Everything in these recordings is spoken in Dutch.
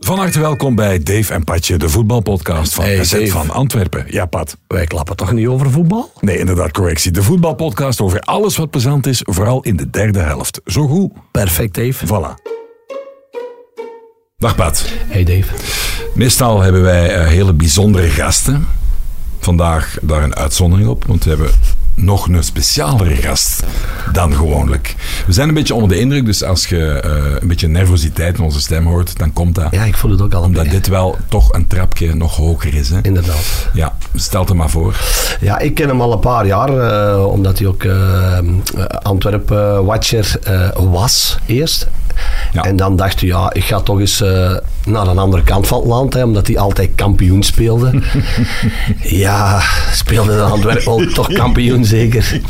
Van harte welkom bij Dave en Patje, de voetbalpodcast van Hey, SZ van Antwerpen. Ja, Pat. Wij klappen toch niet over voetbal? Nee, inderdaad, correctie. De voetbalpodcast over alles wat plezant is, vooral in de derde helft. Zo goed. Perfect, Dave. Voilà. Dag Pat. Hey, Dave. Meestal hebben wij eh, hele bijzondere gasten. Vandaag daar een uitzondering op, want we hebben nog een specialere gast dan gewoonlijk. We zijn een beetje onder de indruk, dus als je eh, een beetje nervositeit in onze stem hoort, dan komt dat. Ja, ik voel het ook al Omdat dit wel toch een trapje nog hoger is. Hè? Inderdaad. Ja, stel het maar voor. Ja, ik ken hem al een paar jaar, eh, omdat hij ook eh Antwerp-watcher was eerst. Ja. En dan dacht hij, ja, ik ga toch eens eh, naar een andere kant van het land, hè, omdat hij altijd kampioen speelde. ja, speelde de Antwerp wel toch kampioen zeker.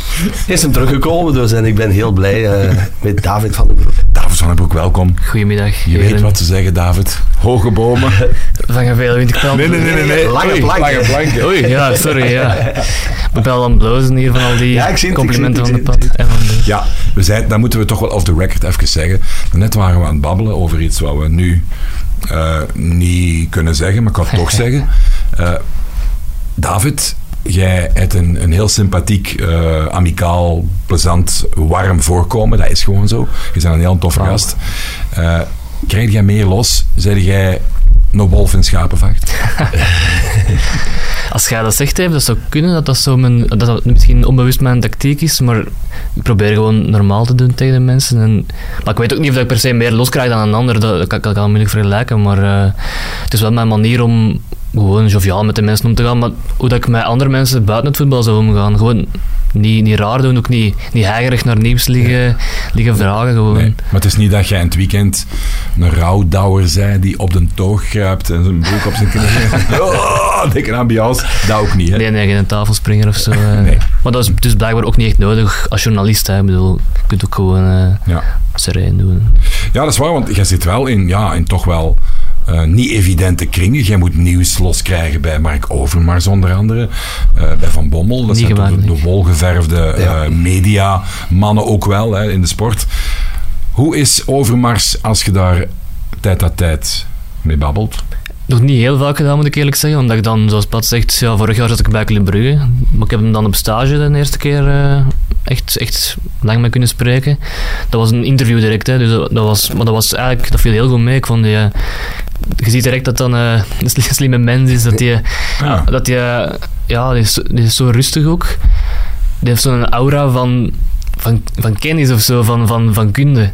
Is hem teruggekomen dus en ik ben heel blij eh, met David van den Broek. David van den Broek, welkom. Goedemiddag. Je weet wat te zeggen, David. Hoge bomen. Van een veel winterkant. Nee, nee, nee, nee. nee. Lange Oei, planken. Lange planken. Oei, ja, sorry. Ja. Ik ben wel aan het blozen hier van al die Ja, ik zie het, complimenten zie van het, de pad. En van de... Ja, we zijn, dat moeten we toch wel off the record even zeggen. Net waren we aan het babbelen over iets wat we nu eh, niet kunnen zeggen, maar ik kan het toch zeggen. Eh, David, jij hebt een, een heel sympathiek, eh, amicaal, plezant, warm voorkomen. Dat is gewoon zo. Je bent een heel toffe gast. Krijg jij meer los? Zeg jij een wolf in schapenvacht? Als jij dat zegt, heeft, dat zou kunnen dat dat, zo mijn, dat dat misschien onbewust mijn tactiek is, maar ik probeer gewoon normaal te doen tegen de mensen. En, maar ik weet ook niet of ik per se meer los krijg dan een ander, dat, kan dat kan moeilijk vergelijken, maar eh, het is wel mijn manier om gewoon joviaal met de mensen om te gaan, maar hoe dat ik met andere mensen buiten het voetbal zou omgaan, gewoon niet, niet raar doen, ook niet, niet heigerig naar nieuws liggen, liggen vragen, gewoon. Nee, maar het is niet dat jij in het weekend een rouwdouwer zei die op de toog grijpt en zijn broek op zijn knieën. oh, dikke ambiance. Dat ook niet, hè? Nee, nee, geen tafelspringer of zo. eh. Nee. Maar dat is dus blijkbaar ook niet echt nodig als journalist. Hè. Ik bedoel, je kunt ook gewoon Ja. sereen doen. ja, dat is waar, want jij zit wel in, ja, in toch wel eh, niet evidente kringen. Jij moet nieuws loskrijgen bij Mark Overmars onder andere, eh, bij Van Bommel. Dat Niet zijn toch de, de wolgeverfde eh Ja. mediamannen ook wel hè, in de sport. Hoe is Overmars als je daar tijd aan tijd mee babbelt? Nog niet heel vaak gedaan, moet ik eerlijk zeggen. Omdat ik dan, zoals Pat zegt, ja, vorig jaar zat ik bij Club Brugge. Maar ik heb hem dan op stage de eerste keer eh, echt, echt lang mee kunnen spreken. Dat was een interview direct, hè, dus dat, dat was, maar dat was eigenlijk, dat viel heel goed mee. Ik vond die, eh, je ziet direct dat dan eh, een sli- slimme mens is, dat hij Ja. dat die, ja, die is, die is zo rustig ook. Die heeft zo'n aura van, van, van kennis of zo, van, van, van kunde.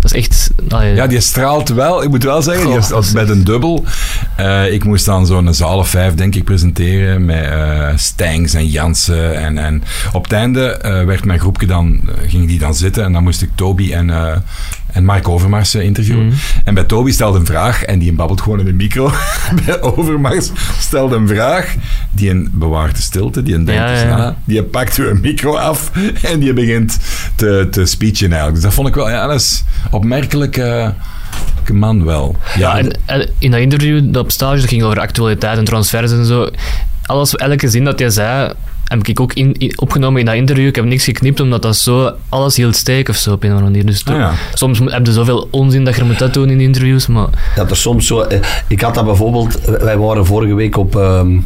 Dat is echt... allee, Ja, die straalt wel. Ik moet wel zeggen, die Goh. met een dubbel. Eh, ik moest dan zo'n zaal of vijf, denk ik, presenteren met eh Stangs en Jansen. En, en op het einde eh, werd mijn groepje dan, ging die dan zitten en dan moest ik Toby en, en Mark Overmars eh, interviewen. Mhm. En bij Toby stelde een vraag en die babbelt gewoon in de micro. bij Overmars stelde een vraag, die een bewaart de stilte, die een denkt Ja, na, die pakt weer een micro af en die begint te, te speechen eigenlijk. Dus dat vond ik wel, ja, dat is opmerkelijk. eh, man wel. Ja, en, en in dat interview dat op stage dat ging over actualiteit en transfers en zo. Alles, elke zin dat jij zei, heb ik ook in, in- opgenomen in dat interview. Ik heb niks geknipt, omdat dat zo alles hield steek of zo op een of andere manier. Dus Ah, ja. soms heb je zoveel onzin dat je moet dat doen in interviews, maar Dat er soms zo... eh, Ik had dat bijvoorbeeld... Wij waren vorige week op, ehm,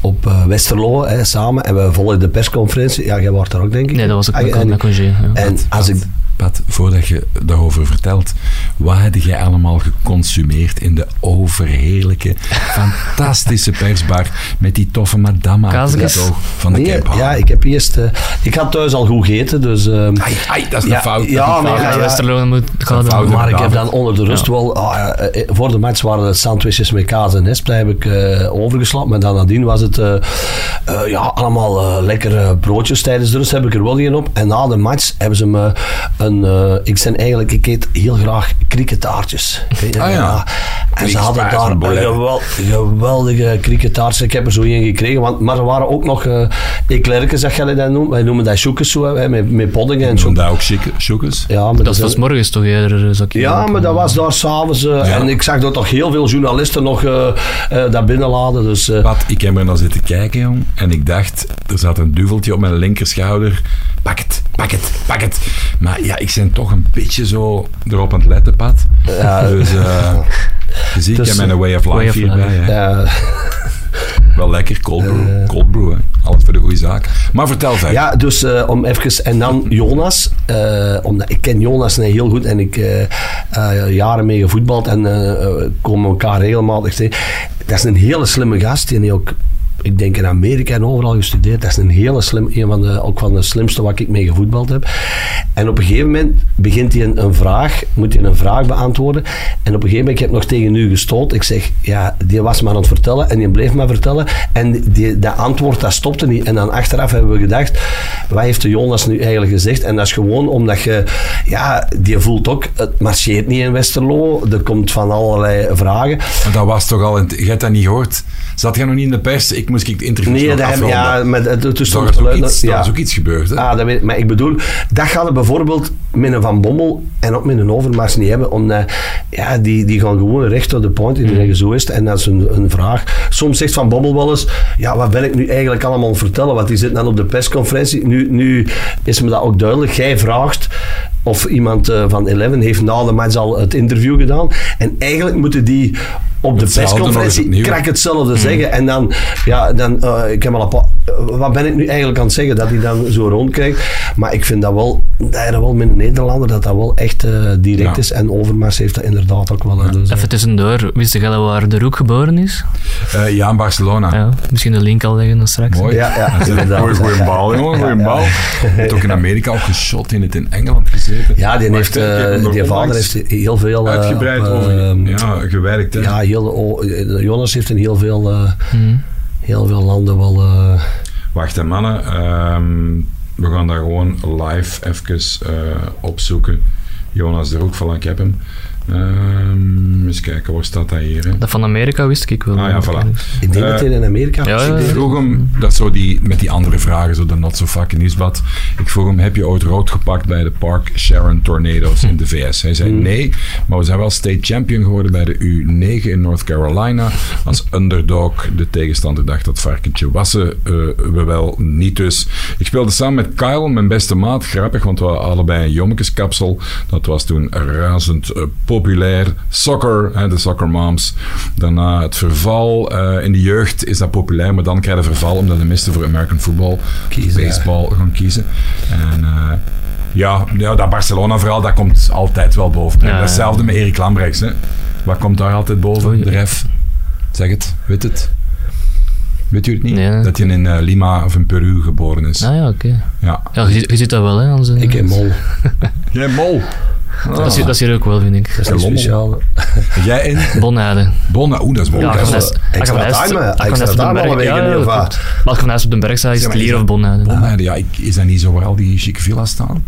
op eh, Westerlo hè, samen en we volgden de persconferentie. Ja, jij was daar ook, denk ik. nee, dat was ook Ah, met, en- met congé. Ja. En als ik... Pat, voordat je daarover vertelt, wat heb jij allemaal geconsumeerd in de overheerlijke, fantastische persbar met die toffe madame oog van de Nee, Camp ja, ik heb eerst... eh, ik had thuis al goed gegeten, dus... ehm, Ai, ai, dat is Ja, een fout. ja, dat is een maar fout. ja, maar ik heb dan onder de rust Ja. wel... ah, ja, eh, voor de match waren het sandwiches met kaas en esp. Dat heb ik eh, overgeslapt. Maar dan nadien was het... eh, eh, ja, allemaal eh, lekkere broodjes tijdens de rust. Heb ik er wel een op. En na de match hebben ze me een... eh, ik zijn eigenlijk... Ik eet heel graag krieketaartjes. Ik weet niet, Ah, ja. En ze hadden daar een gewel- geweldige cricketaars. Ik heb er zo een gekregen. Want, maar er waren ook nog uh, eclerkes, dat je dat noemt. Wij noemen dat choekes zo, hè, met, met poddingen en zo. Daar ook choekes. Ja, maar Dat was morgens toch eerder, ik Ja, maar dat was daar s'avonds. Uh, Ja. En ik zag dat toch heel veel journalisten nog uh, uh, daar binnenladen. Dus, uh, Wat, ik heb er naar zitten kijken, jong. En ik dacht, er zat een duveltje op mijn linkerschouder. Pak het, pak het, pak het. Maar ja, ik ben toch een beetje zo erop aan het letten, Pat. Ja. Dus, uh, je ziet, Dus, ik heb mijn way of life way of hierbij. life. Ja, Wel lekker, cold brew. cold brew, hè. Alles voor de goede zaak. Maar vertel verder. ja, dus uh, om even. En dan Jonas. Omdat ik ken Jonas heel goed en ik jaren mee gevoetbald en komen elkaar regelmatig tegen. Dat is een hele slimme gast die ook ik denk in Amerika en overal gestudeerd. Dat is een hele slim, een van de, ook van de slimste wat ik mee gevoetbald heb. En op een gegeven moment begint hij een, een vraag, moet hij een vraag beantwoorden. En op een gegeven moment, ik heb nog tegen u gestoot. Ik zeg, ja, die was maar aan het vertellen en die bleef maar vertellen. En die, dat antwoord, dat stopte niet. En dan achteraf hebben we gedacht, wat heeft de Jonas nu eigenlijk gezegd? En dat is gewoon omdat je, ja, die voelt ook, het marcheert niet in Westerlo. Er komt van allerlei vragen. Dat was toch al, je hebt dat niet gehoord. Zat jij nog niet in de pers? Ik moest ik de interview Nee, heb, afronden. ja, met, het, het, Daar is, iets, daar is ook iets gebeurd. Hè? Ah, dat weet, maar ik bedoel, dat gaat er bijvoorbeeld met een Van Bommel en ook met een Overmars niet hebben. Omdat, ja, die, die gaan gewoon recht to the point die zeggen zo is het. En dat is een, een vraag. Soms zegt Van Bommel wel eens, ja, wat ben ik nu eigenlijk allemaal het vertellen? Want die zit dan op de persconferentie. Nu, nu is me dat ook duidelijk. Jij vraagt of iemand uh, van Eleven heeft na de match al het interview gedaan. En eigenlijk moeten die op de Hetzelfde persconferentie krak hetzelfde mm. zeggen. En dan, ja, dan uh, ik heb al een paar, uh, wat ben ik nu eigenlijk aan het zeggen? Dat hij dan zo rondkijkt. Maar ik vind dat wel, dat er wel met een Nederlander, dat dat wel echt uh, direct ja. is. En Overmars heeft dat inderdaad ook wel. Ja. Dus, Even tussendoor, wist je waar de Roek geboren is? ja, in Barcelona. Ja, misschien de link al leggen dan straks. Mooi. Ja, ja, Goeie, goeie bal, jongen. Goeie bal. Heeft ook in Amerika ook geschot in het in Engeland gezeten. Ja, die, heeft, die vader heeft heel veel... Uitgebreid over, ja, gewerkt. Hè. Ja, heel... Jonas heeft in heel veel, uh, hmm. Heel veel landen wel. Uh... Wacht, hè, mannen. Um, we gaan daar gewoon live even uh, opzoeken. Jonas de Roek van ik heb hem. Um, eens kijken, waar staat dat hier? Hè? Dat van Amerika wist ik wel. Ah ja, voilà. Ik denk dat hij in Amerika ja, ja, Ik vroeg hem, dat zo die, met die andere vragen, zo de not so fucking nieuwsblad. Ik vroeg hem, heb je ooit rood gepakt bij de Park Sharon Tornadoes in de VS? Hij zei Hmm. nee, maar we zijn wel state champion geworden bij de U9 in North Carolina. Als underdog, de tegenstander dacht dat varkentje wassen uh, we wel niet dus. Ik speelde samen met Kyle, mijn beste maat. Grappig, want we hadden allebei een jommekeskapsel. Dat was toen razend uh, populair. Soccer, hè, de soccer moms. Daarna het verval. Uh, in de jeugd is dat populair, maar dan krijg je verval omdat de meesten voor American football, kiezen, baseball ja. gaan kiezen. En uh, ja, ja, dat Barcelona-verhaal, dat komt altijd wel boven. Ja, Datzelfde met Erik Lambrechts. Hè. Wat komt daar altijd boven? De ref. Zeg het, weet het. Weet u het niet? Nee. Dat hij in uh, Lima of in Peru geboren is. Ah ja, oké. Okay. Ja. ja je, je ziet dat wel, hè? Onze, ik heb mol. Jij mol? Ah. Dat, is, dat is hier ook wel, vind ik. Dat is speciaal. Jij in? Bonade. Bonade, oeh, dat is mooi. Ja, time alle weken ja, heel vaak. Maar als vanuit op de berg staat, is het Lier of Bonade. Bonade, ja, ik, is dat niet zo waar al die chique villas staan?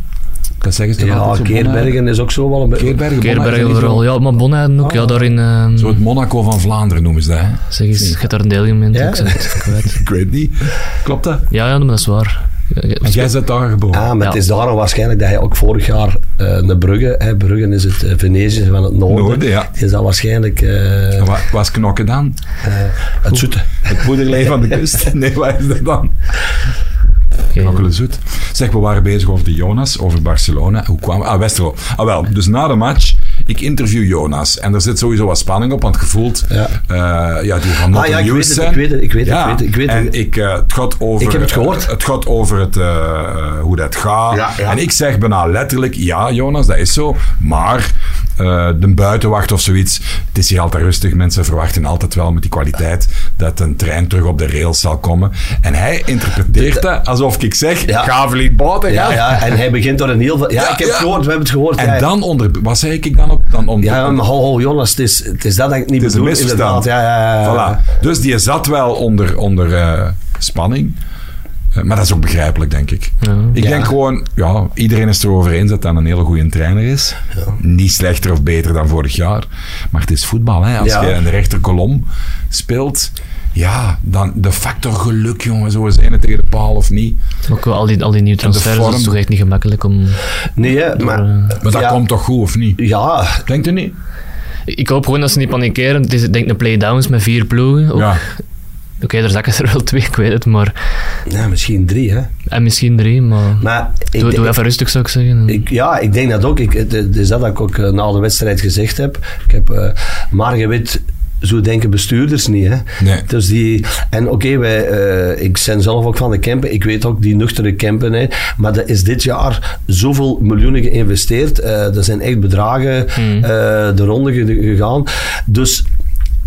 Dat zeggen ze ja, Keerbergen is ook zo wel een beetje. Keerbergen, Keerbergen vooral, ja, maar Bonade ook, ah. ja, daarin... Uh, zo het Monaco van Vlaanderen noemen ze dat, hè? Zeg eens, je hebt daar een deelgemeente, ja? ik zeg het kwijt. ik weet niet. Klopt dat? Ja, ja, maar dat is waar. En jij bent daar geboren? Ah, maar ja. het is daarom waarschijnlijk dat hij ook vorig jaar uh, naar Brugge, hè, Brugge is het uh, Venetië van het noorden, noorden ja. is dat waarschijnlijk... Uh, en wat was knokken dan? het zoete. Het poederlee van de kust? Nee, wat is dat dan? Knokkelen zoet. Zeg, we waren bezig over de Jonas, over Barcelona. Hoe kwam Ah, Westerlo. Ah, wel. Dus na de match, ik interview Jonas. En er zit sowieso wat spanning op, want het gevoelt... Ja, uh, ja die gaan not ah, ja, ik weet. Het, ik weet het, ik weet het. ja. ik weet het, ik weet het. En ik, uh, het gaat over... Ik heb het gehoord. Uh, het gaat over het, hoe dat gaat. Ja. En ik zeg bijna letterlijk, ja Jonas, dat is zo. Maar de buitenwacht of zoiets, het is hier altijd rustig. Mensen verwachten altijd wel met die kwaliteit dat een trein terug op de rails zal komen. En hij interpreteert dat alsof ik zeg, ja. ga verliet boten. Ja, ja, en hij begint door een heel veel... Ja, Ja, ik heb het gehoord, we hebben het gehoord. En dan onder... Wat zei ik dan op? Dan onder, Ja, maar ho, ho, Jonas, het is, het is dat dat ik niet het is een bedoel, inderdaad. misverstand. Ja, ja, ja. Voilà. Dus die zat wel onder, onder uh, spanning. Eh, maar dat is ook begrijpelijk, denk ik. Ja. Ik Ja. denk gewoon, ja, iedereen is erover eens dat dat een hele goede trainer is. Niet slechter of beter dan vorig jaar. Maar het is voetbal, hè. Als Ja. je in de rechterkolom speelt, ja, dan de factor geluk, jongen, zo zijn het tegen de paal of niet. Ook wel al die, al die nieuwe transfers, dat is toch echt niet gemakkelijk om... Nee, hè, maar... eh, Maar dat ja, komt toch goed, of niet? Ja, Denkt u niet? Ik hoop gewoon dat ze niet panikeren. Het is denk ik een playdowns met vier ploegen. Ook- Ja. Oké, er zakken er wel twee, ik weet het, maar... ja, misschien drie, hè. En misschien drie, maar... Maar ik, doe, doe even rustig, zou ik zeggen. ik, ja, ik denk dat ook. Ik, het, is dat dat ik ook eh, na de wedstrijd gezegd heb. Ik heb eh maar je weet, zo denken bestuurders niet. Hè. Nee. Dus die, en oké, wij, eh, ik ben zelf ook van de Kempen. Ik weet ook die nuchtere Kempen. Hè. Maar er is dit jaar zoveel miljoenen geïnvesteerd. Eh er zijn echt bedragen Hmm. eh, de ronde ge- gegaan. Dus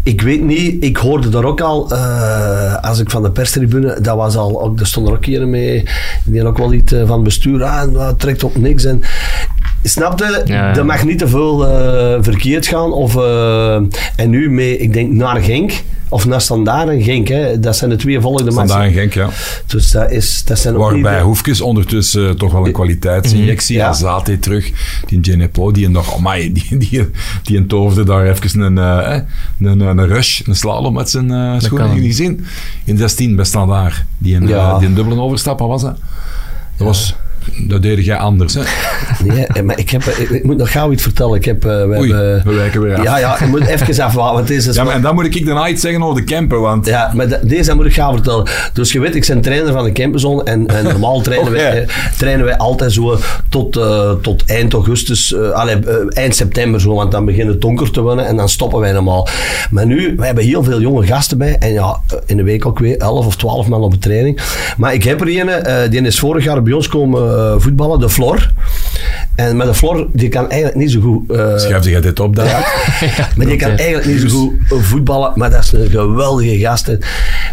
ik weet niet, ik hoorde daar ook al, als ik van de perstribune, dat was al, ook, er stonden er ook hier mee, die ook wel iets van bestuur, ah, dat trekt op niks. En, snapte, Ja, ja. er mag niet te veel eh, verkeerd gaan. Of, eh, en nu mee, ik denk naar Genk, of naar Standaard en Genk, hè, dat zijn de twee volgende matchen. in Genk, ja. Dus dat, is, dat zijn ook Waarbij niet... Hoefkes ondertussen toch wel een kwaliteitsinjectie. Ja. Azate terug, die Genepo, die nog, amai, die, die, die een toofde daar even een, eh, eh, een, een rush, een slalom met zijn eh schoenen niet gezien. In 16 bij Standaard. Die een, Ja. eh, die een dubbele overstap, wat was dat? Dat was... Dat deed jij anders, hè? Nee, eh, maar ik, heb, ik, ik moet nog gauw iets vertellen. Ik heb, eh, we Oei, hebben, we wijken weer af. Ja, ja, ik moet even afwachten. want deze is Ja, maar, en dan moet ik daarna iets zeggen over de camper, want... Ja, maar de- deze moet ik gaan vertellen. Dus je weet, ik ben trainer van de Campenzone en, en normaal trainen, Oh, wij, eh, trainen wij altijd zo tot, eh, tot eind augustus, eh, allee, eh, eind september zo, want dan beginnen het donker te worden en dan stoppen wij normaal. Maar nu, wij hebben heel veel jonge gasten bij en ja, eh, in de week ook weer 11 of 12 man op de training. Maar ik heb er een, eh, die is vorig jaar bij ons komen eh, voetballen, de Flor. En met de Flor, die kan eigenlijk niet zo goed... eh, Schrijf jij dit op, dan? maar die kan eigenlijk niet zo goed voetballen, maar dat is een geweldige gast.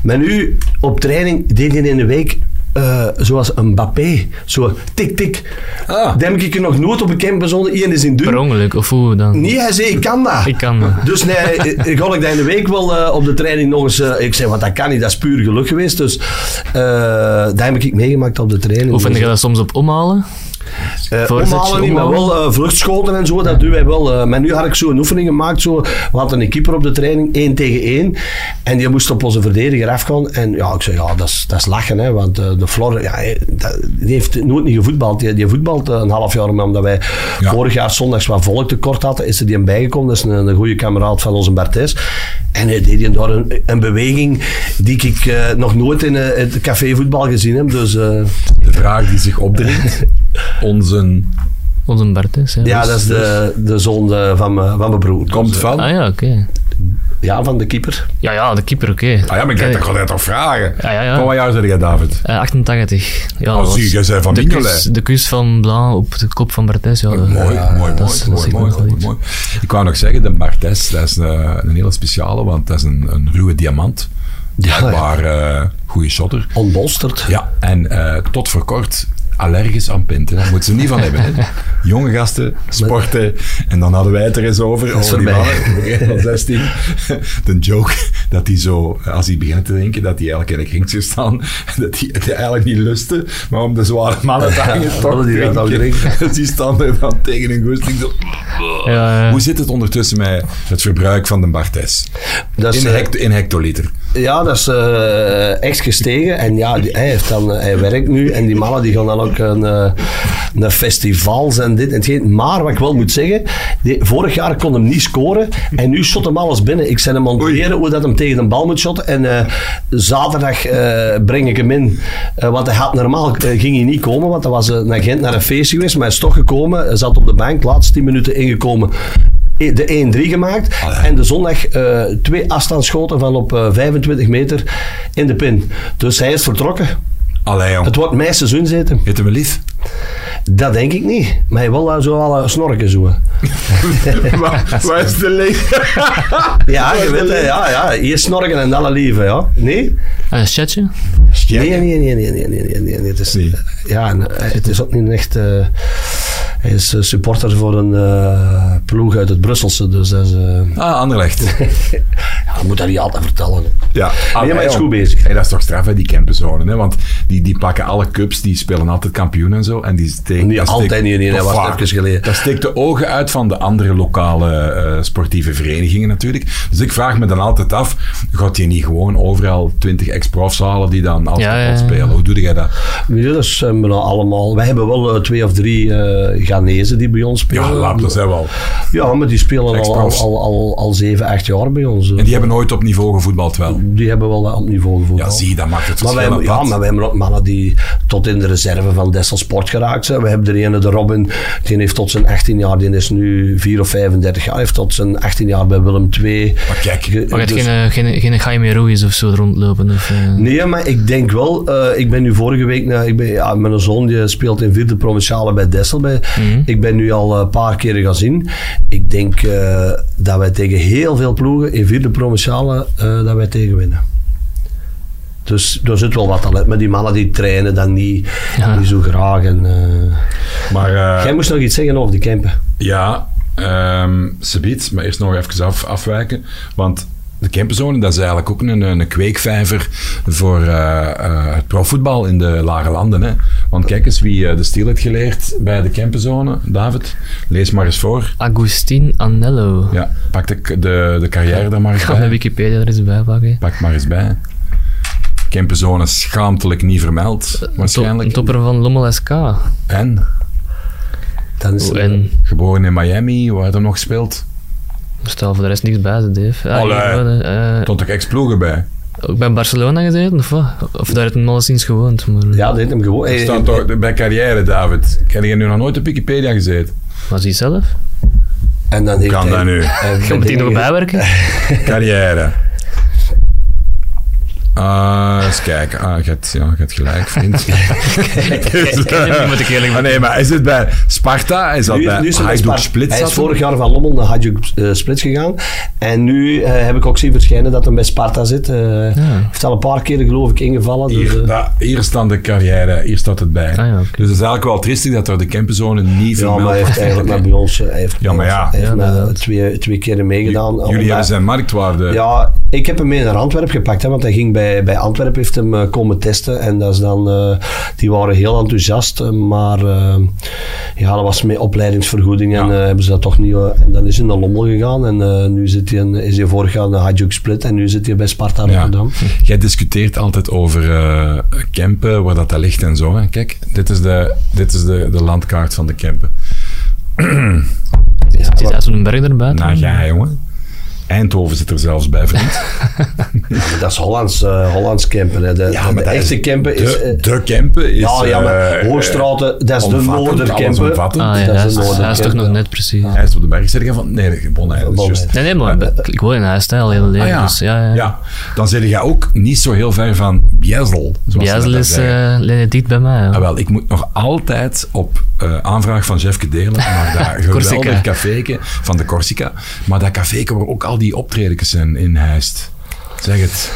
Maar nu, op training, deed hij in de week eh, zoals een Mbappé. Zo tik, tik. Ah. Dat heb ik er nog nooit op een camp bijzonder. Ian is in Per doen. ongeluk, of hoe dan? Nee, hij zei, ik kan dat. Ik kan dat. Dus nee, ik ik had ik dat in de week wel eh, op de training nog eens... eh, ik zei, want dat kan niet, dat is puur geluk geweest. Dus eh dat heb ik meegemaakt op de training. Hoe vind Dus, je dat soms op omhalen? Eh, omhalen niet, maar wel eh, vluchtschoten en zo, dat doen wij wel. eh. maar nu had ik zo een oefening gemaakt, zo, we hadden een keeper op de training, één tegen één. En die moest op onze verdediger afgaan. En ja, ik zei, ja, dat is, dat is lachen, hè, want de Flor, ja, die heeft nooit niet gevoetbald. Die, die voetbalt een half jaar, maar omdat wij Ja. vorig jaar zondags wat volk tekort hadden, is er die hem bijgekomen. Dat is een, een goede kameraad van onze Bartes. En hij deed daar een, een beweging die ik nog nooit in het cafévoetbal gezien heb. Dus... eh, De vraag die zich opdringt. Onze Onze Bart is, ja. Ja, dat is de, de zoon eh, van, mijn- van mijn broer. komt Dus, eh, van... Ah ja, oké. Ja, van de keeper. Ja, ja, de keeper, oké. Ah ja, maar ik denk, dat toch vragen? Ja, ja, ja. Van wat jaar zeg jij, David? Eh, 88. Ja, Oh, zie, jij van de kus, de kus van Blanc op de kop van Bartes. Ja, mooi, ja, mooi, dat is- mooi, dat is mooi, mooi, iets. mooi. Ik wou nog zeggen, de Bartes, dat is een, een hele speciale, want dat is een, een ruwe diamant. Ja, Blijkbaar eh goede shotter. Onbolsterd. Ja, en eh, tot voor kort allergisch aan pinten. Daar moeten ze niet van hebben. Hè. Jonge gasten, sporten. En dan hadden wij het er eens over. is over die mannen, van 16. De joke dat hij zo, als hij begint te drinken, dat hij eigenlijk in een kring zou staan. Dat hij het eigenlijk niet lustte. Maar om de zware mannen te hangen, Ja, toch die drinken. Dus die staan er dan tegen een goesting. Zo. Ja, ja. Hoe zit het ondertussen met het verbruik van de Bartes? Dat is, In, eh, hect, in hectoliter. ja, dat is echt gestegen. En ja, die- hij, heeft dan, hij werkt nu. En die mannen die gaan dan ook een, eh, naar festivals en dit en hetgeen. Maar wat ik wel moet zeggen, die, vorig jaar kon hem niet scoren. En nu shot hem alles binnen. Ik zei hem aan het hoe dat hem tegen een bal moet shotten. En eh, zaterdag eh, breng ik hem in. Eh, want hij had normaal eh, ging hij niet komen. Want hij was eh, naar Gent naar een feestje geweest. Maar hij is toch gekomen. Hij zat op de bank. Laatste 10 minuten ingekomen. De 1-3 gemaakt. En de zondag eh, twee afstandsschoten van op eh, 25 meter in de pin. Dus hij is vertrokken. Allee. Het wordt mijn seizoen zitten. Heet hem lief? Dat denk ik niet. Maar je wel zo wel snorken zo. Waar is de lief? ja, je weet het. Ja, ja. Hier snorken en alle lieve, ja. Nee? Eh, Een chatje? Nee, nee, nee, nee, nee, nee, nee, nee. Het is, Ja, het is ook niet echt... Eh, hij is eh, supporter voor een uh, ploeg uit het Brusselse. Dus dat is, eh, Ah, Anderlecht. ja, je moet dat niet altijd vertellen. hè. Ja, maar hij is goed bezig. Hey, dat is toch straf, hè, die campenzone. Hè? Want die, die pakken alle cups, die spelen altijd kampioen en zo. En die steken, Niet dat altijd niet, nee, dat was even geleden. Dat steekt de ogen uit van de andere lokale eh, sportieve verenigingen natuurlijk. Dus ik vraag me dan altijd af, gaat je niet gewoon overal 20 ex-profs halen die dan altijd Ja, ja, ja. spelen? Hoe doe jij dat? Nee, dat zijn we nou allemaal. Wij hebben wel eh, twee of drie eh Ghanese die bij ons spelen. Ja, laat dat zijn wel. Ja, maar die spelen al, al, al, al, al zeven, acht jaar bij ons. En die hebben nooit op niveau gevoetbald wel. Die hebben wel op niveau gevoetbald. Ja, zie je, dat maakt het Maar wij, ja, maar wij hebben ook mannen die tot in de reserve van Dessel Sport geraakt zijn. We hebben er ene, de Robin, die heeft tot zijn 18 jaar, die is nu 4 of 35 jaar, heeft tot zijn 18 jaar bij Willem II. Maar kijk, ge- Maar je dus- hebt geen, geen, geen Jaime Ruiz of zo rondlopen? Of, eh, Nee, maar ik denk wel, eh, ik ben nu vorige week, naar, ik ben, ja, mijn zoon die speelt in vierde provinciale bij Dessel. Bij, Mhm. Ik ben nu al een paar keren gaan zien. Ik denk eh, dat wij tegen heel veel ploegen in vierde provinciale, eh, dat wij tegen winnen. Dus er zit wel wat talent. Maar die mannen die trainen dan niet, Ja. niet zo graag. En, eh, maar eh, Jij moest nog iets zeggen over de Kempen. ja, ehm Sabiet, maar eerst nog even af, afwijken. Want de campenzone, dat is eigenlijk ook een, een kweekvijver voor eh, eh, het profvoetbal in de lage landen. Hè? Want kijk eens wie eh, de stil heeft geleerd bij de campenzone, David. Lees maar eens voor. Agustin Anello. Ja, pak de, de, de carrière daar maar eens Ik ga mijn bij. Wikipedia er eens bij pakken. Pak maar eens bij. Campenzone schaamtelijk niet vermeld, Een waarschijnlijk. topper van Lommel SK. En Dan is Oh, en geboren in Miami, waar hij nog speelt. Er staat voor de rest niks bij, Dave. Ah, Allee. gewoon, eh, Stond ook ex-ploegen bij. ook bij Barcelona gezeten, of wat? Of daar heeft hij al eens gewoond. Maar, ja, dat heet hem gewoon. Hey, staat toch bij carrière, David. Ken je nu nog nooit op Wikipedia gezeten? Was hij zelf? en dan heeft kan hij- dat nu? hij- Je moet hier nog bijwerken? Carrière. Ah, eens kijken. Ah, je hebt, ja, je hebt gelijk, vriend. Niet, moet ik eerlijk Ah, nee, maar is het bij Sparta? Is dat Nu, bij nu is hij Hajduk? Hij is vorig jaar van Lommel naar Hajduk eh, Split gegaan. En nu eh, heb ik ook zien verschijnen dat hij bij Sparta zit. Eh Heeft al een paar keer geloof ik ingevallen. Dus, Hier, eh, hier staat de carrière, hier staat het bij. Ah, ja. Dus het is eigenlijk wel triestig dat er de campenzone niet ja, maar hij heeft eigenlijk maar bij ons hij heeft, Ja, maar ja. hij heeft Ja, twee, twee keren meegedaan. Jullie hebben zijn marktwaarde. Ja, ik heb hem mee naar Antwerpen gepakt, hè, want hij ging bij, bij Antwerpen heeft hem eh, komen testen. En dat is dan, eh, die waren heel enthousiast, eh, maar ja, dat was met opleidingsvergoeding en Ja. eh, hebben ze dat toch niet. en dan is hij naar Lommel gegaan en eh, nu zit hij, in- is hij vorig jaar naar Hajduk Split en nu zit hij bij Sparta Ja. Rotterdam. Jij discuteert altijd over eh Kempen, waar dat, dat ligt en zo. Hè. Kijk, dit is, de, dit is de, de landkaart van de Kempen. Is, is dat zo'n berg erbij? Nou ja, jongen. Eindhoven zit er zelfs bij, vriend. Dat is Hollands, eh, Hollands campen. Hè. De, Ja, de, maar de dat echte is campen is... De, eh, de Kempen is... ja, ja, maar eh, Hoogstraten, dat is de Noorderkempen. omvattend. Ah ja, Dat is een is, hij is toch nog net precies. Hij is op de berg. Zeg van... Nee, dat Bonheil. juist. Nee, nee, maar ik woon in huis al heel leven. Ah, ja. Dus, ja, ja. Ja, dan zit je ook niet zo heel ver van Biazel dat is uh, dicht bij mij. Ah, wel, ik moet nog altijd op eh, aanvraag van Jeffke Delen naar dat Corsica. geweldig caféke van de Corsica. Maar dat caféke waar ook al die optredens zijn in Heist. Zeg het.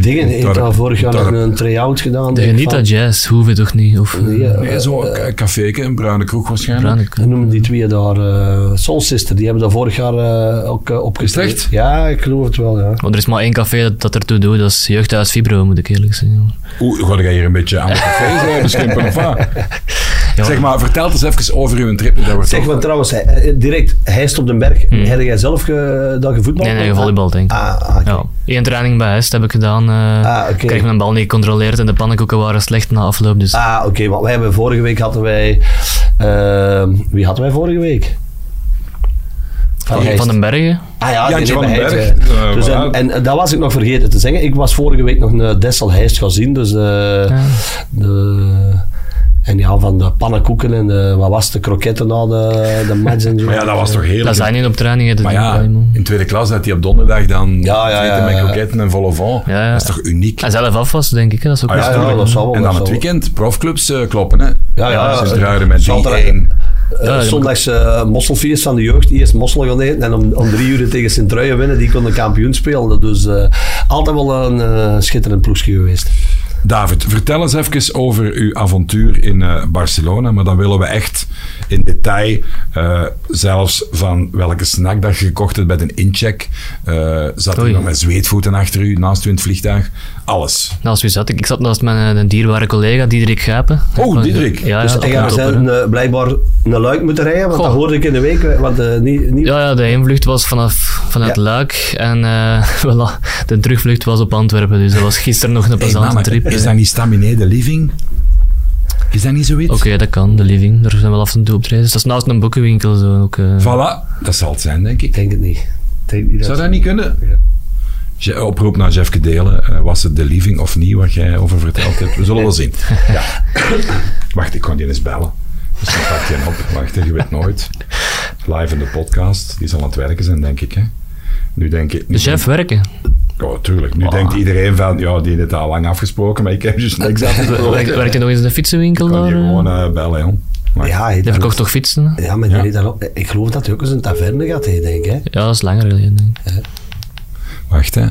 Dingen, ik Dorp- had vorig jaar nog een try-out gedaan. De Genita van- Jazz, hoef je toch niet? Of, Nee, eh, eh, Nee, zo een caféke, een bruine kroeg waarschijnlijk. Dan noemen die twee daar eh, Soul Sister. Die hebben dat vorig jaar eh, ook uh, het echt? Ja, ik geloof het wel, ja. Maar er is maar één café dat, dat ertoe doet, dat is Jeugdhuis Fibro, moet ik eerlijk zeggen. Hoe ga jij hier een beetje aan cafés uh, beschimpen of wat? Ja, Zeg maar, vertel eens even over uw trip. Dat wordt Zeg, toch- want trouwens, eh, direct, hij is op den berg. Heb jij zelf ge, dat gevoetbald? Hmm. Nee, nee, volleybal denk ik. Ah, ah, oké. Ja, één training bij Hest heb ik gedaan. Eh Ah. Kreeg mijn bal niet gecontroleerd en de pannenkoeken waren slecht na afloop. Dus Ah, oké, want wij hebben vorige week hadden wij... eh, wie hadden wij vorige week? van, van den Bergen. Ah ja, Jantje die van den hebben Berg. Heist, eh. Eh, Dus, en, dat was ik nog vergeten te zeggen. Ik was vorige week nog een Dessel Heist gaan zien. Dus eh, de, en ja, van de pannenkoeken en de, wat was het, de kroketten na de, de match en zo. Maar ja, dat was toch heerlijk. Dat zijn niet op trainingen. Maar ja, in tweede klas dat hij op donderdag dan Ja, ja, ja, met ja. kroketten en vol au vent. Ja, ja. Dat is toch uniek? En zelf af was, denk ik. Hè. Dat is ook Ah, wel ja, stoer, ja, hè. dat zal wel. en dan het weekend profclubs eh, kloppen, hè? Ja, ja, Ze met Zaterdag- 3-1. Eh, Ja, zondags eh, mosselfeest van de jeugd, eerst mossel gaan eten en om, om drie uur tegen Sint-Truijen winnen, die konden kampioen spelen. Dus eh, altijd wel een schitterend ploegje geweest. David, vertel eens even over uw avontuur in eh, Barcelona. Maar dan willen we echt in detail, eh, zelfs van welke snack dat je gekocht hebt bij een incheck. Eh zat u nog met zweetvoeten achter u, naast u in het vliegtuig? Alles. Naast wie zat ik? Ik zat naast mijn eh, dierbare collega Diederik Gapen. Oh, Diederik. Ja, Dus zijn, eh, blijkbaar een luik moeten rijden, want Goh. dat hoorde ik in de week. Want, eh, niet, niet, Ja, ja, de heenvlucht was vanaf, vanuit Ja. Luik en eh, voilà, de terugvlucht was op Antwerpen. Dus dat was gisteren nog een plezante trip. Is dat niet Staminé de Living? Is dat niet zoiets? Oké, dat kan, de living. Daar zijn wel af en toe optredens. Dat is naast een boekenwinkel zo ook. eh. Voilà, dat zal het zijn, denk ik. Ik denk het niet. Ik denk niet Zou dat niet kunnen? Je- Oproep naar Jeffke Delen. eh, was het de living of niet wat jij over verteld hebt? We zullen wel zien. Ja. Wacht, ik kan die eens bellen. Dus dan pakt hij hem op. Wacht, je weet nooit. Live in de podcast. Die zal aan het werken zijn, denk ik. Hè? Nu denk ik... nu De chef werken. Ja, tuurlijk. Nu denkt iedereen van, ja, die heeft al lang afgesproken, maar ik heb dus niks afgesproken. werkt je nog eens in de fietsenwinkel Ik kan eh? gewoon eh, bellen, joh. Maar- Ja, hij verkocht toch fietsen? Ja, maar Ja. ook- ik geloof dat hij ook eens een taverne gaat, hè, denk ik. Hè. Ja, dat is langer geleden. denk ik. Wacht, hè.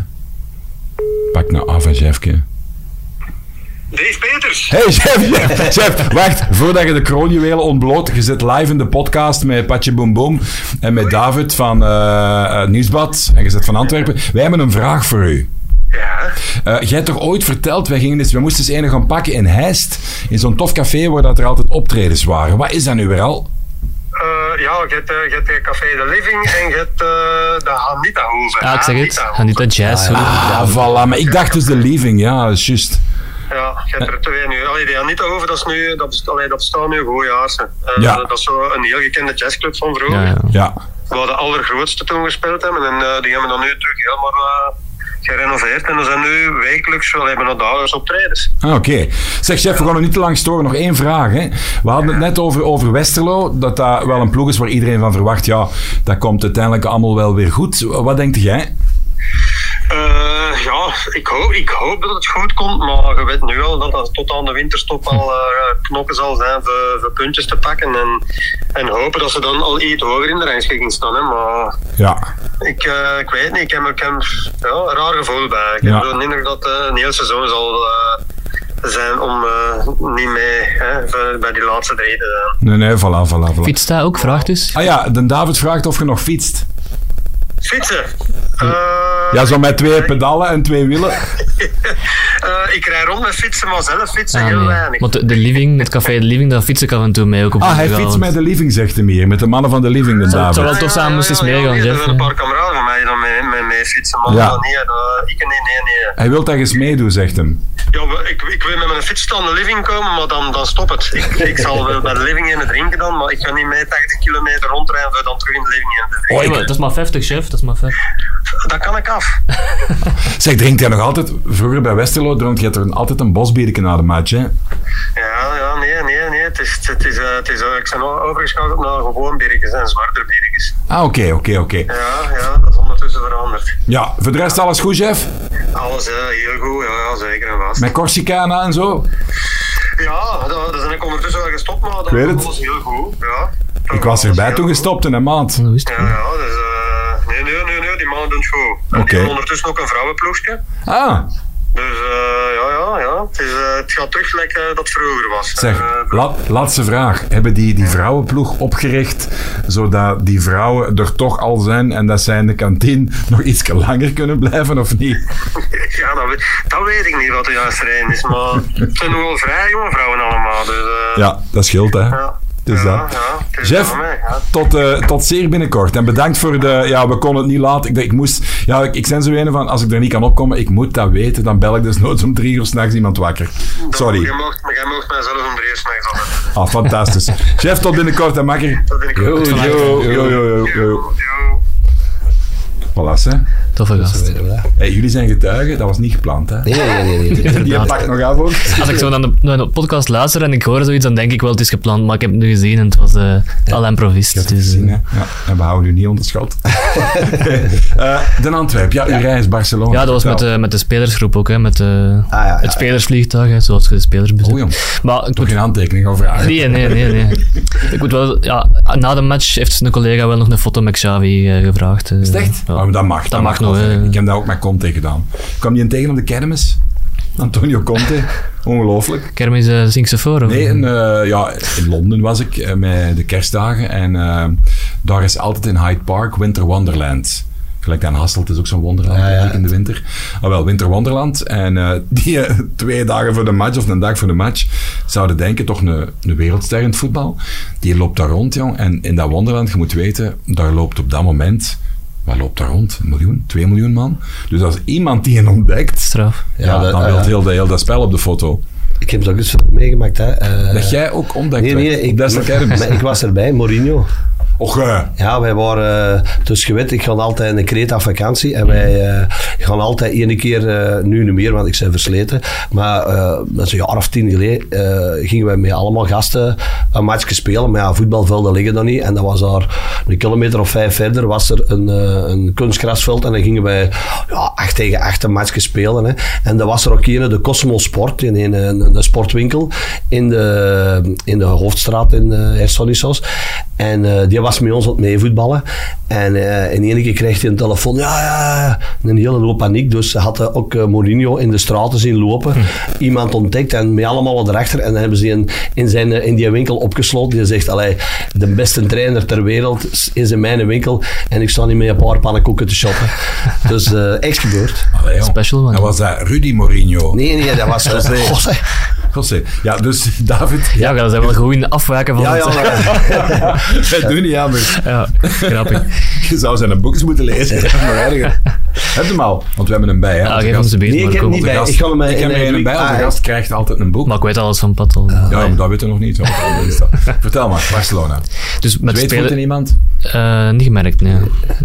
Pak nou af, hè, Jeffke. Dave Peters. Hey chef, chef, chef, wacht. Voordat je de kroonjuwelen ontbloot, je zit live in de podcast met Patje Boom Boom en met David van eh, eh, Nieuwsblad en je zit van Antwerpen. Wij hebben een vraag voor u. Ja. Eh, jij hebt toch ooit verteld, wij, gingen eens, wij moesten eens een gaan pakken in Heist, in zo'n tof café waar dat er altijd optredens waren. Wat is dat nu weer al? Eh, ja, je hebt, je hebt eh, Café de Living en je hebt eh, de Hanita Hoeve. Ah, ik zeg het. Hanita Anita Jazz. Ah, voilà. Maar ik dacht dus de Leaving, ja, dat is juist. Ja, je hebt er twee nu. Allee, die Hanita Hoeve, dat, is nu, dat, allee, dat nu goeiejaarsen. Uh, Ja. Dat is zo een heel gekende jazzclub van vroeger. Ja, ja. Waar de allergrootste toen gespeeld hebben. En eh, die hebben dan nu terug helemaal eh, gerenoveerd. En er zijn nu wekelijks, wel hebben nog dagelijks optredens. Ah, Oké. Zeg chef, we gaan nog niet te lang storen. Nog één vraag. Hè. We hadden het net over, over Westerlo, dat dat wel een ploeg is waar iedereen van verwacht, ja, dat komt uiteindelijk allemaal wel weer goed. Wat denkt jij? Eh, ja, ik hoop, ik hoop dat het goed komt, maar je weet nu al dat het tot aan de winterstop al eh, knokken zal zijn voor, voor puntjes te pakken. En, en hopen dat ze dan al iets hoger in de rangschikking staan. Hè. Maar Ja. ik, eh, ik weet niet, ik heb, ik heb ja, een raar gevoel bij. Ik Ja. heb de dat een heel seizoen zal zijn om niet mee hè, voor- bij die laatste drie te zijn. Nee, nee, voilà, voilà, voilà. Fietst hij ook? Vraagt dus. Ah ja, de David vraagt of je nog fietst. Fietsen. Eh, Ja, zo met twee pedalen en twee wielen. eh, ik rij rond met fietsen, maar zelf fietsen Ah, heel nee. weinig. Want de, de living, het café De Living, daar fiets ik af en toe mee ook op Ah, hij fietst met de living, zegt hem hier. Met de mannen van de living, de wel tof zijn, moest eens meegaan, er zijn een paar kameraden van mij die dan mee, mee, mee fietsen, maar Ja. nee, dat, ik nee, nee, nee. Hij wil dat eens meedoen, zegt hem. Ja, ik, ik wil met mijn fiets aan de living komen, maar dan, dan stop het. Ik, ik zal wel bij de living in het drinken dan, maar ik ga niet mee 80 kilometer rondrijden voor dan terug in de living in te drinken. Oh, dat is maar 50, chef. Dat is maar 50. Dat kan ik af. Zeg, drinkt hij nog altijd... Vroeger bij Westerlo dronk je er altijd een bosbiertje na de match, hè? Ja, ja, nee, nee, nee. Het is, het is, eh, het is, eh, ik ben overgeschakeld naar gewoon biertjes en zwarte biertjes. Ah, oké, oké, oké. Ja, ja, dat is ondertussen veranderd. Ja, voor de rest alles goed, chef? Alles eh, heel goed, ja, ja, zeker en vast. Met Corsicana en zo? Ja, daar ben ik ondertussen wel gestopt, maar dat weet het. was heel goed. Ja. Ik was erbij toen gestopt in een maand. Ja, ja, dus doen. En Oké. Die hebben ondertussen ook een vrouwenploegje. Ah, Dus eh, ja, ja, ja. Het, is, eh, het gaat terug like, eh, dat het vroeger was. zeg, Eh, la- laatste vraag. Hebben die die vrouwenploeg opgericht, zodat die vrouwen er toch al zijn en dat zij in de kantine nog iets langer kunnen blijven, of niet? ja, dat, weet- dat weet ik niet wat de juiste reden is, maar het zijn nog wel vrij jonge vrouwen allemaal. Dus, Ja, dat scheelt, hè? ja. Dus ja, dat. ja, Jeff, tot, eh, tot zeer binnenkort. En bedankt voor de... Ja, we konden het niet laten. Ik, ik moest... Ja, ik, ik ben zo een van... Als ik er niet kan opkomen, ik moet dat weten. Dan bel ik dus nooit om drie uur s'nachts iemand wakker. Sorry. Jij mocht, maar jij mocht mij zelf om drie uur s'nachts altijd. Ah, fantastisch. Chef, tot binnenkort, hè, makker. Yo, yo, yo, yo, yo. Yo, yo. Voilà, hè. Toffe gast. Hey, jullie zijn getuigen, dat was niet gepland, hè? Nee, nee, nee. nee, nee. Die pakt nog af ook. Als ik zo naar de, naar de podcast luister en ik hoor zoiets, dan denk ik wel het is gepland, maar ik heb het nu gezien en het was eh al improvist. Je hebt het Dus, gezien, eh, hè? Ja, en we houden u niet onderschat. Eh de Antwerp, ja, uw reis Barcelona. ja, dat was met de, met de spelersgroep ook, hè, met de, Ah, ja, ja, het spelersvliegtuig, hè, zoals je de spelers bezit. Oh. Maar ik Toch moet, geen aantekening over vragen. nee, nee, nee, nee. Ik moet wel, ja, na de match heeft een collega wel nog een foto met Xavi gevraagd. Is het echt? Oh, maar dat mag. Dat, mag nog, Ik Ik heb dat ook met Conte gedaan. Kwam die een tegen op de kermis? Antonio Conte. Ongelooflijk. Kermis uh, Sinksefoor? Nee, in, uh, ja, in Londen was ik uh, met de kerstdagen. En daar is altijd in Hyde Park Winter Wonderland. Gelijk aan Hasselt is ook zo'n wonderland Ja, ja. in de winter. Ah, wel, Winter Wonderland. En eh, die eh, twee dagen voor de match, of een dag voor de match, zouden denken, toch een, een wereldster in het voetbal. Die loopt daar rond, jong. En in dat wonderland, je moet weten, daar loopt op dat moment... Wat loopt daar rond? Een miljoen? Twee miljoen man? Dus als iemand die een ontdekt, Straf. ja, Ja, dat- dan wil ja. heel, dat spel op de foto. Ik heb het ook eens meegemaakt. Hè. Eh, Dat jij ook ontdekt Nee, nee, werd ik, maar ik was erbij, Mourinho. Och, eh, Ja, wij waren... eh, dus je ik ga altijd de Kreta vakantie. En wij eh, gaan altijd ene keer, nu niet meer, want ik ben versleten. Maar dat is een jaar of tien geleden, gingen wij met allemaal gasten een matchje spelen. Maar ja, voetbalvelden liggen daar niet. En dat was daar een kilometer of vijf verder, was er een, een kunstgrasveld. En dan gingen wij ja, acht tegen acht een matchje spelen. Hè. En dan was er ook een, de Cosmo Sport, in een, een, een sportwinkel in de, in de hoofdstraat in uh. En die was met ons aan het meevoetballen. En eh, in één keer kreeg hij een telefoon. Ja, ja, ja. Een hele hoop paniek. Dus ze hadden ook eh, Mourinho in de straten zien lopen. Iemand ontdekt en met allemaal erachter. En dan hebben ze in, in, zijn, eh, in die winkel opgesloten. Die zegt, allee, de beste trainer ter wereld is in mijn winkel. En ik sta niet met een paar pannenkoeken te shoppen. dus eh echt gebeurd. allee. Special one. Dat was dat Rudy Mourinho. Nee, nee, dat was... José. José. Ja, dus David... Ja, dat zijn wel goed in de afwijken van Ja, het... ja, Het doet niet anders. Ja, grappig. Je zou zijn boekjes moeten lezen. Heb hem al, want we hebben hem bij. Hè, Ja, geef hem ze beter, Nee, ik heb kom. niet onze bij. gast- Ik ga hem, eh, Ik heb in een een bij. Onze ah, gast krijgt altijd een boek. Maar ik weet alles van Patel. ja, maar dat weten we nog niet. staat. Vertel maar, Barcelona. Dus met Weet spelen... voeten iemand? Eh, niet gemerkt, nee.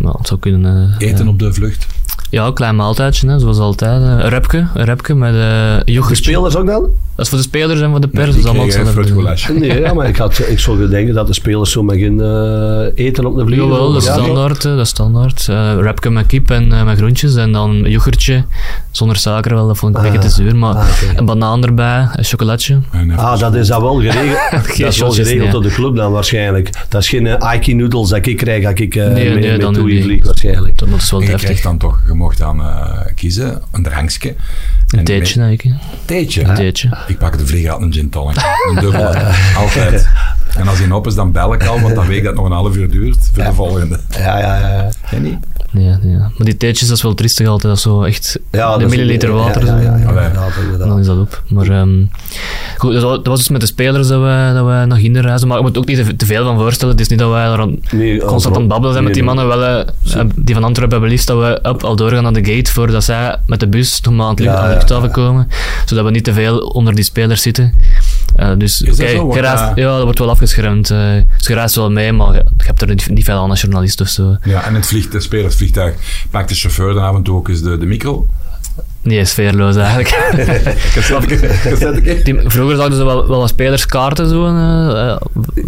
Maar het zou kunnen... eh, Eten ja. op de vlucht? Ja, een klein maaltijdje, hè, zoals altijd. Een repke, een repke met uh, De yoghurt. spelers ook dan? Dat is voor de spelers en voor de pers. Die dus allemaal kregen hetzelfde. Nee, ja, maar ik, had, ik zou denken dat de spelers zo met geen eh, eten op de vliegen. Jawel, dat is Ja, standaard. eh, Dat is standaard. Eh repke met kip en eh, met groentjes. En dan een yoghurtje. Zonder suiker wel, dat vond ik een Ah, beetje te zuur. Maar ah, een banaan erbij, een chocolatje. Ah, dat is dat wel geregeld. dat is wel geregeld nee. door de club dan waarschijnlijk. Dat is geen uh, Aiki noodles dat ik krijg dat ik uh, Nee, mee, nee, mee dan toe vlieg waarschijnlijk. Dat is wel krijgt dan toch, mocht dan eh, kiezen, een drankje. Een En theetje, eigenlijk. Theetje? Een theetje. Ik pak de vlieger uit een gin tonic. Een dubbele. Altijd. En als hij op is, dan bel ik al, want dan weet ik dat het nog een half uur duurt voor de volgende. Ja, ja, ja. Niet? Ja, ja. Maar die theetjes, dat is wel triestig altijd. Dat is zo echt ja de milliliter water. Ja. Dan is dat op. Maar ehm, goed, dat was, dat was dus met de spelers dat wij, dat wij naar Ginder reizen. Maar je moet ook niet te, veel van voorstellen. Het is niet dat wij er aan- Nee, constant aan het babbelen zijn met die nee, mannen. Wel, eh, eh, die van Antwerpen hebben liefst dat we up, al doorgaan naar de gate voordat zij met de bus nog maar aan, het luchthaven ja. komen. Zodat we niet te veel onder die spelers zitten. Eh, dus Is dat dat- ja, dat wordt wel afgeschermd. eh dus je reist wel mee, maar je, je hebt er niet, niet veel aan als journalist of zo. Ja, en het vliegt, de spelersvliegtuig pakt de chauffeur dan af en toe ook eens de, de micro. Nee, sfeerloos eigenlijk. Die, vroeger zouden ze wel, wel wat spelerskaarten zo, eh, eh,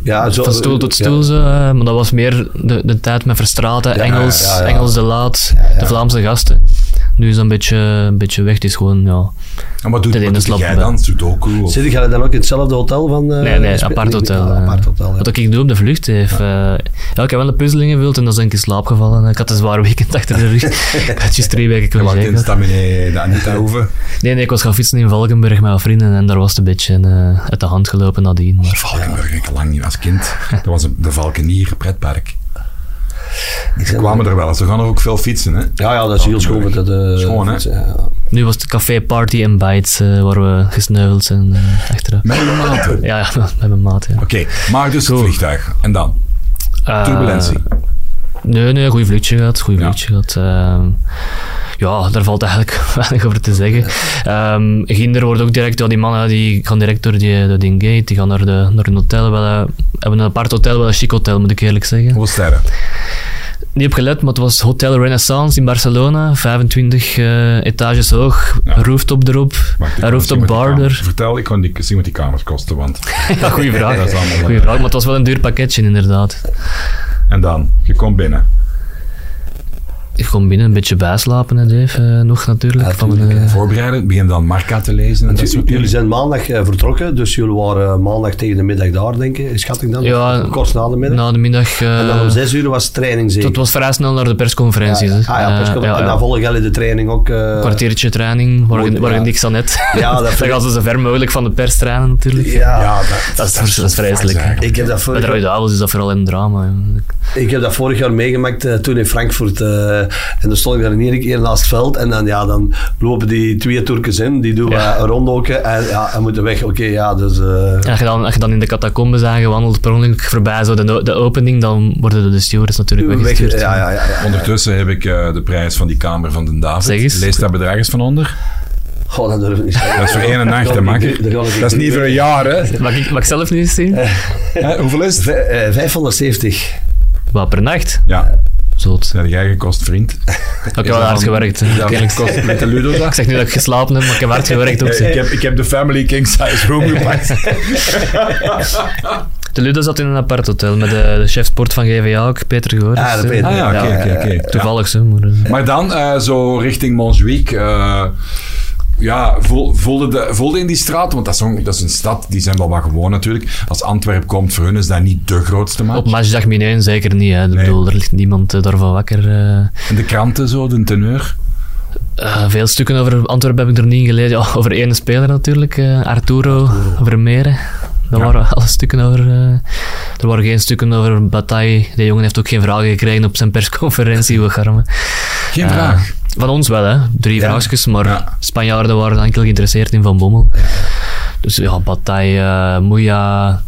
Ja, zo, van stoel tot ja. stoel, zo, eh, maar dat was meer de, de tijd met Verstraten, Ja, Engels, ja, ja. Engels de Laat, Ja, ja. de Vlaamse gasten. Nu is dat een beetje, een beetje weg. Het is gewoon, ja... En wat doet, wat doet slap jij dan? Sudoku? Of? Zit jij dan ook in hetzelfde hotel van... eh, Nee, nee, spe- apart hotel. Ah, eh. apart hotel, ja. Wat ik doe op de vlucht, heeft, ja. ja, ik heb wel de puzzelingen gevuld en dan ben ik in slaap gevallen. Ik had een zware weekend achter de rug. ik had juist drie weken Je wacht in de Anita Hoeven. Nee, nee, ik was gaan fietsen in Valkenburg met wat vrienden en daar was het een beetje eh, uit de hand gelopen nadien. Maar Valkenburg, ik lang niet als kind. Dat was een- de Valkenier pretpark. Ik We zeg- kwamen er wel eens. We gaan er ook veel fietsen, hè? Ja, ja, dat is heel schoon. Het, eh, Schoon, hè? ja. nu was het café Party and Bites eh, waar we gesneuveld zijn achteraf. Met je maten. Ja, ja, met mijn maat, ja. Oké, maar dus het vliegtuig. En dan? Eh, Turbulentie. Nee, nee, goed vluchtje gehad. Goed Ja. vluchtje gehad. Ehm, ja, daar valt eigenlijk weinig over te zeggen. Ehm Ginder wordt ook direct, ja, die mannen die gaan direct door die, door die gate, die gaan naar, de, naar een hotel. Wel, eh, hebben een apart hotel, wel een chic hotel, moet ik eerlijk zeggen. Hoeveel sterren? Niet op gelet, maar het was Hotel Renaissance in Barcelona, 25 eh, etages hoog, Ja. rooftop erop, een rooftop zien wat die bar kamers- er. Vertel, ik kan die, zien wat die kamers kosten, want... Ja, goeie vraag. Dat is allemaal, Goeie vraag, maar het was wel een duur pakketje inderdaad. En dan? Je komt binnen. Gewoon binnen een beetje bijslapen, hè, Dave. eh, nog natuurlijk. Ja, van, tuurlijk, eh, Voorbereiden, begin dan Marca te lezen en dat soort Jullie zijn maandag eh, vertrokken, dus jullie waren maandag tegen de middag daar, denk ik. Schat ik dan? Ja, Kort na de middag. na de middag... eh, en dan om zes uur was training zeker. het was vrij snel naar de persconferenties. ja. Ah, ja, persconferentie. ja, En dan volgen jullie de training ook. eh, kwartiertje training, waar, ja. niks aan net. Ja, dat dan gaan ze zo ver mogelijk van de pers trainen natuurlijk. Ja, Ja, Dat is, dat is vreselijk. ik heb dat Bij vorig de Rode Duivels is dat vooral een drama. Ik heb dat vorig jaar meegemaakt toen in Frankfurt. Eh, en dan stond ik daar in één keer naast het veld. En dan, ja, dan lopen die twee Turkers in. Die doen Ja. een ronddoken. En ja, en moeten weg. Oké, ja, dus... eh, En als je, dan, als je dan in de catacombes aangewandeld, per ongeluk voorbij zo de, de opening, dan worden de stewards natuurlijk weg, weggestuurd. ja, ja, ja, ja. Ondertussen heb ik eh, de prijs van die kamer van de David. Zeg eens. Lees daar bedrag eens van onder. Goh, dat durf ik niet zeggen. Dat is voor één nacht, hè, Dat is niet voor een jaar, hè. Mag ik, mag ik zelf niet eens zien? Hoeveel is het? V- eh, 570. Wat, per nacht? Ja, Zot. dat heb jij gekost, vriend. Ik heb wel hard gewerkt. gekost met de Ludo. Ik zeg nu dat ik geslapen heb, maar ik heb hard gewerkt ook. Ik heb, ik heb de family king size room gepakt. De Ludo zat in een apart hotel met de, de chef sport van GVA ook, Peter Goor. Ah, de Peter. Ah ja, oké. Toevallig zo, maar... eh, Maar dan eh, zo richting Montjuïc. eh, ja, voel- voelde, de, voelde in die straat, want dat is, een, dat is een stad, die zijn wel wat gewoon natuurlijk. Als Antwerp komt, voor hun is dat niet de grootste match. Op matchdag min 1 zeker niet. Hè. Ik Nee. bedoel, er ligt niemand eh, daarvan wakker. eh. En de kranten zo, de teneur. Eh, veel stukken over Antwerpen heb ik er niet in gelezen. Ja, over één speler natuurlijk, eh, Arturo, Vermeeren. Ja. waren alle stukken over. eh. er waren geen stukken over Bataille. De jongen heeft ook geen vragen gekregen op zijn persconferentie. We garmen. Geen Eh, vraag. Van ons wel, hè. Drie Ja. vraagjes, maar Ja. Spanjaarden waren enkel geïnteresseerd in Van Bommel. Dus ja, Bataille, uh, Moeja,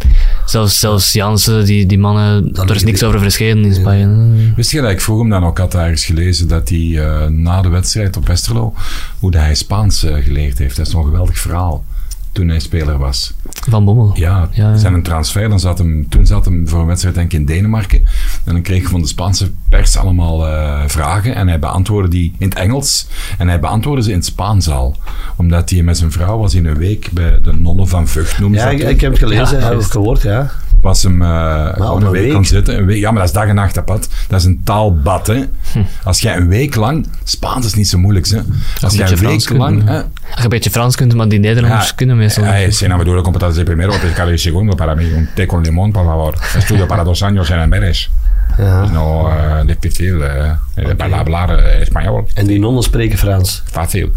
zelfs, zelfs Jansen, die, die mannen, daar is liggen niks over verschenen in Spanje. Wist je dat ik vroeg hem dan ook had ergens gelezen dat hij na de wedstrijd op Westerlo, hoe dat hij Spaans geleerd heeft. Dat is nog een geweldig verhaal. Toen hij speler was. Van Bommel. Ja, Ja, ja. zijn een transfer. Dan zat hem, toen zat hem voor een wedstrijd denk ik in Denemarken. En dan kreeg hij van de Spaanse pers allemaal eh, vragen. En hij beantwoordde die in het Engels. En hij beantwoordde ze in het Spaans al. Omdat hij met zijn vrouw was in een week bij de nonnen van Vught, noemen ze Ja, dat ik, heb het gelezen, Ja, heb ik gehoord, ja. Was hem eh, gewoon een een week week? zitten. Een week, ja, maar dat is dag en nacht apart. Dat is een taalbad, hè. Hm. Als jij een week lang... Spaans is niet zo moeilijk, hè. Als jij een week Frans lang... kunnen, hè, Als je een beetje Frans kunt, maar die Nederlanders kunnen meestal. Eh, si enamorado completamente de primero, pescar el segundo, para mí un té con limón, por favor. Estudio para dos años en Amberes. ja. No eh, difícil eh, para hablar español. En die nonnen spreken Frans. Fácil.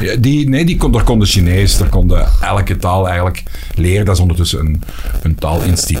Ja, die, nee, die kon, daar konden Chinees, daar konden elke taal eigenlijk leren. Dat is ondertussen een, een taalinstituut,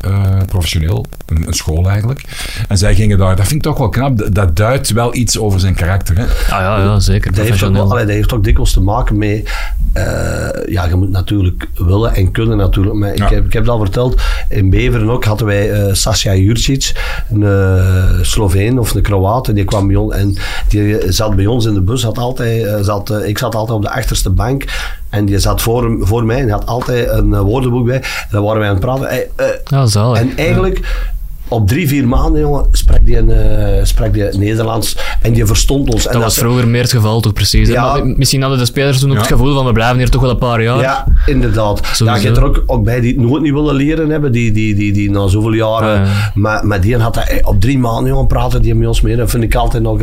eh, professioneel, een, een school eigenlijk. En zij gingen daar, dat vind ik toch wel knap, dat, dat duidt wel iets over zijn karakter. Hè? Ah ja, ja zeker. Dat heeft, ook, allee, dat heeft ook dikwijls te maken met... eh, ja, je moet natuurlijk willen en kunnen natuurlijk. Maar ik, Ja. heb, ik heb het al verteld, in Beveren ook hadden wij eh Sasja Jurcic, een uh, Sloveen of een Kroaat. En die kwam bij ons en die zat bij ons in de bus. Had altijd, zat, ik zat altijd op de achterste bank. En die zat voor, voor mij en had altijd een eh, woordenboek bij. En dan waren wij aan het praten. Hey, eh, Ja, zalig. en eigenlijk, op drie, vier maanden, jongen, sprak die, een, eh, sprak die Nederlands. En die verstond ons. En dat was vroeger meer het geval toch precies. Ja. Maar misschien hadden de spelers toen ook Ja. het gevoel van we blijven hier toch wel een paar jaar. Ja, inderdaad. Ja, je hebt er ook, ook bij die het nooit niet willen leren hebben, die, die, die, die na zoveel jaren. Ah, ja. Maar, maar die had dat op drie maanden jongen, praten die met ons mee. Dat vind ik altijd nog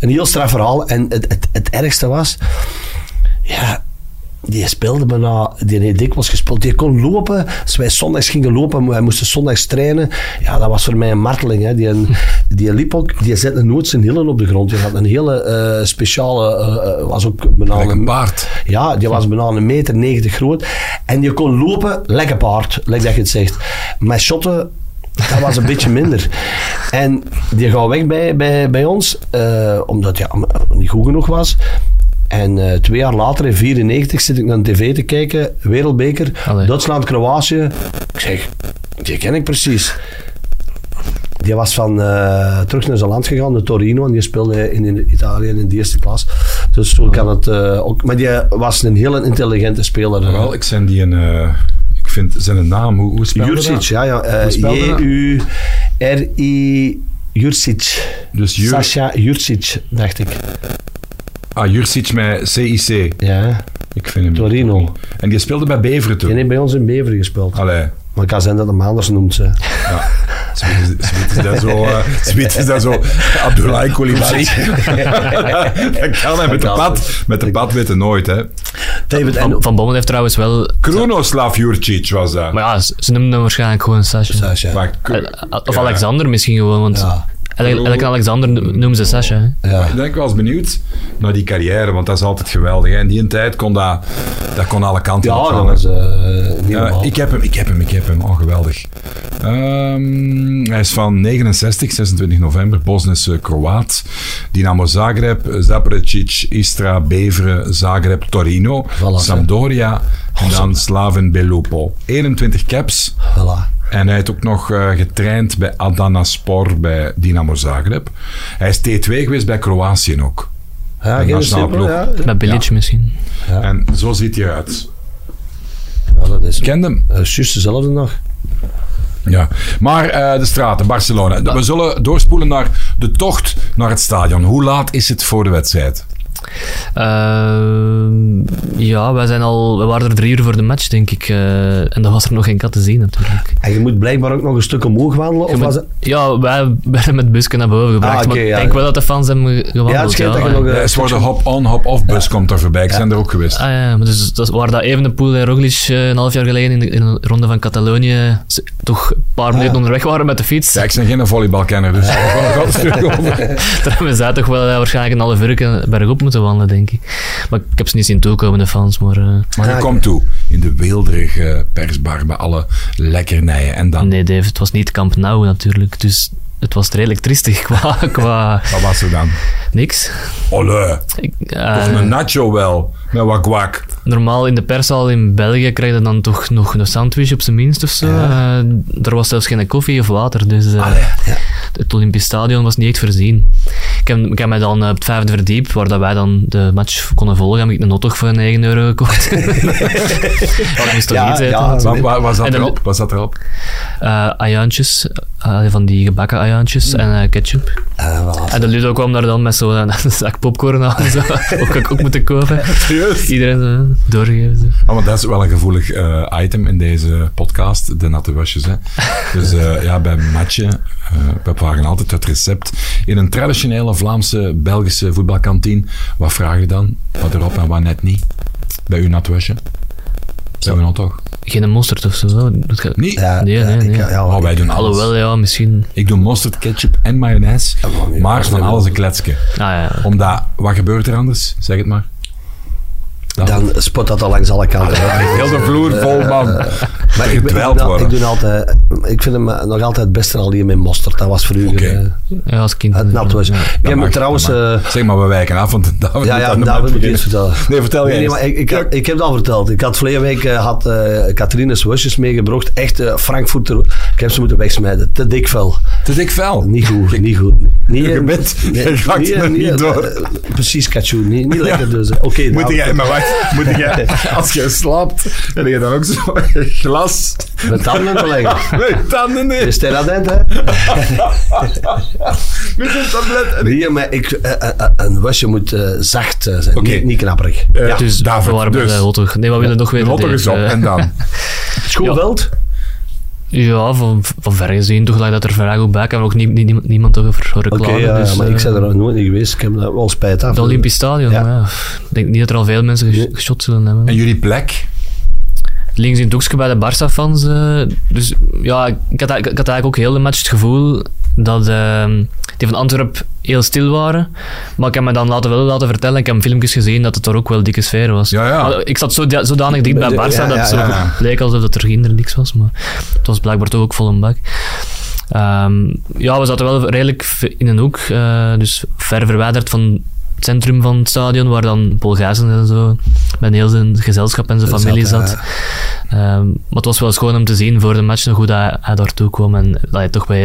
een heel straf verhaal. En het, het, het ergste was, ja. Die speelde bijna, die heeft dikwijls gespeeld. Die kon lopen. Als wij zondags gingen lopen, wij moesten zondags trainen. Ja, dat was voor mij een marteling. Hè. Die, die liep ook, die zette nooit zijn hielen op de grond. Die had een hele eh, speciale, eh, eh, was ook bijna een paard. ja, die was bijna een meter 90 groot. En je kon lopen, lekker paard, like dat je het zegt. Maar shotten, dat was een beetje minder. En die gaat weg bij, bij, bij ons, omdat ja, niet goed genoeg was. En eh, twee jaar later, in 94, zit ik naar de tv te kijken, Wereldbeker, Allee. Duitsland, Kroatië. Ik zeg, die ken ik precies. Die was van eh, terug naar zijn land gegaan, naar Torino, en die speelde in, in Italië in de eerste klas. Dus zo kan het ook. Maar die was een heel intelligente speler. eh. Wel, ik zijn die een... eh, ik vind zijn naam, hoe, hoe spel je Jurcic, dat? ja, ja. eh? J-U-R-I... Jurcic. Dus Jur, Sasha Jurcic, dacht ik. Ah, Jurcic met CIC. Ja. Ik vind hem Torino. En die speelde bij Beveren Die toen. heeft bij ons in Beveren gespeeld. Allee, Maar het kan zijn dat hem anders noemt. Ze. Ja. Smit is- dat zo... Smit is dat zo... Abdullah Koulibaly. dat kan hij met de pad. Met de pad weten nooit, hè. David, en Van, van Bommel heeft trouwens wel... Krunoslav Jurcic was dat. Maar ja, ze noemden hem waarschijnlijk gewoon Sasha. Sasha. Maar Eh, Of ja. Alexander misschien gewoon, want Ja. Elke, Alexander no- noemen ze Sasha. hè. Ja. Ik ben wel eens benieuwd naar die carrière, want dat is altijd geweldig. hè. In die tijd kon dat, dat kon alle kanten Ja, op gaan, eh ik heb hem, ik heb hem, ik heb hem. Oh, geweldig. Ehm, hij is van 69, 26 november, Bosnische Kroaat. Dynamo Zagreb, Zaprecic, Istra, Beveren, Zagreb, Torino, Voilà, Sampdoria en dan Slaven Belupo. 21 caps. Voilà. En hij heeft ook nog eh, getraind bij Adana Spor bij Dynamo Zagreb. Hij is T2 geweest bij Kroatië ook. Ja, De nationale ploeg. ja. Met Bilic misschien. Ja. En zo ziet hij eruit. Ja, dat is Ken hem? uh, juist dezelfde nog. Ja. Maar eh, de straten, Barcelona. We zullen doorspoelen naar de tocht naar het stadion. Hoe laat is het voor de wedstrijd? Ehm, ja, wij, zijn al, we waren er drie uur voor de match, denk ik. eh, en dan was er nog geen kat te zien, natuurlijk. En je moet blijkbaar ook nog een stuk omhoog wandelen? Of Je was moet- het... Ja, wij werden met busken naar boven gebracht. Ah, maar ik ja. denk wel dat de fans hebben ge- Ja, het gewandeld. schijnt dat je nog... Er eh, is voor de hop-on, hop-off bus komt er voorbij. Ik zijn er ook geweest. Ah ja, maar dus dat, waar dat Evenepoel en Roglic eh, een half jaar geleden in de, in de ronde van Catalonië toch een paar minuten onderweg waren met de fiets. Ja, ik ben geen volleybalkenner, dus daar gaan we een stuk over. Daar hebben zij toch wel eh, waarschijnlijk een half uur bergop moeten wandelen, denk ik. Maar ik heb ze niet zien toekomen, de fans. Maar eh, Maar je Ja, komt toe in de weelderige persbar met alle lekkernijen. En dan, nee, Dave, het was niet Camp Nou natuurlijk. Dus het was redelijk triestig qua, qua wat was er dan? niks. Olle, Ik, of eh, een nacho wel, met wat kwak. normaal in de perszaal in België krijg je dan toch nog een sandwich op zijn minst of zo. Eh, er was zelfs geen koffie of water, dus eh, het Olympisch Stadion was niet echt voorzien. Ik heb, ik heb mij dan op het vijfde verdiep, waar dat wij dan de match konden volgen, heb ik een hotdog voor 9 euro gekocht. Dat moest toch Ja, eten? ja, natuurlijk. Wat, wat, wat zat En de- erop? Wat zat erop? Eh, ajuintjes, eh, van die gebakken en eh, ketchup. eh, voilà. En de Ludo kwam daar dan met zo'n een zak popcorn aan. en Zo. Ook, ook, ook moeten kopen. Serieus? Iedereen. Zo. Oh, want dat is wel een gevoelig eh, item in deze podcast, de natte wasjes. Hè. Dus eh, ja, bij matchen, eh we vragen altijd het recept. In een traditionele Vlaamse, Belgische voetbalkantine, wat vraag je dan? Wat erop en wat net niet? Bij uw natte wasje? Zijn we nog toch? Geen mosterd of zo. Doet ge- Niet? Ja, Nee, ja, nee, ik- ja, Oh, wij doen alles. Alhoewel, ja, misschien. Ik doe mosterd, ketchup en mayonaise, maar nee, maar van alles wel. een kletsje. Ah ja. Omdat, wat gebeurt er anders? Zeg het maar. Dat- Dan spot dat al langs alle kanten. hè. Heel de vloer vol, man. Maar ik, ik, Gedweld doe- worden. ik, doe altijd, ik vind hem eh, nog altijd het beste al hier met mosterd. Dat was vroeger Oké. eh, Ja, als kind. het nat was. Ja. Ik heb trouwens... dat eh, zeg maar, we wijken af, want David ja, moet ja, ik iets beginnen. vertellen. Nee, vertel jij Nee, nee, eens. maar ik, ik, ik heb het al verteld. Ik had verleden week eh, had eh Katrines Wusjes meegebracht. Echt Frankfurter. Ik heb ze moeten wegsmijden. Te dik vel. Te dik vel. Niet goed, niet goed. Niet, Je bent- je raakt er niet door. precies, Kachoen. Niet, niet lekker dus. Oké, Moet nou, jij, maar wacht, moet jij, als je slaapt, heb je dan ook zo'n Met tanden te leggen. met tanden in, Is Teradent, hè? met een tablet. Nee, maar ik, eh, eh, eh, een wasje moet zacht zijn. Niet, niet knapperig. Eh, ja. Dus David, we waren bij de hotdog. Nee, wat willen we nog de weten? hotdog is op, en dan? Schoolveld? Ja, van, van ver gezien toch lijkt dat er vrij goed bij. Ik heb ook nie, nie- niemand over Oké, klagen. ja, dus, maar ik ben er nooit niet geweest. Ik heb er wel spijt af. Het Olympisch Stadion, Ja. ja. Ik denk niet dat er al veel mensen ges- geschot zullen hebben. En jullie plek? Links in het hoekje bij de Barça-fans. eh, dus ja, ik had, ik had eigenlijk ook heel de match het gevoel dat eh, die van Antwerp heel stil waren. Maar ik heb me dan laten, wel laten vertellen, ik heb filmpjes gezien dat het er ook wel dikke sfeer was. Ja, ja. Maar ik zat zo, zodanig dicht bij ja, dat het zo ja, ja. leek alsof het er ginder niks was. Maar het was blijkbaar toch ook vol een bak. Ehm, ja, we zaten wel redelijk in een hoek, eh, dus ver verwijderd van het centrum van het stadion, waar dan Paul Gijzen en zo, met heel zijn gezelschap en zijn familie zat, Ehm, maar het was wel schoon om te zien voor de match nog hoe dat hij, daartoe kwam. En dat hij toch bij,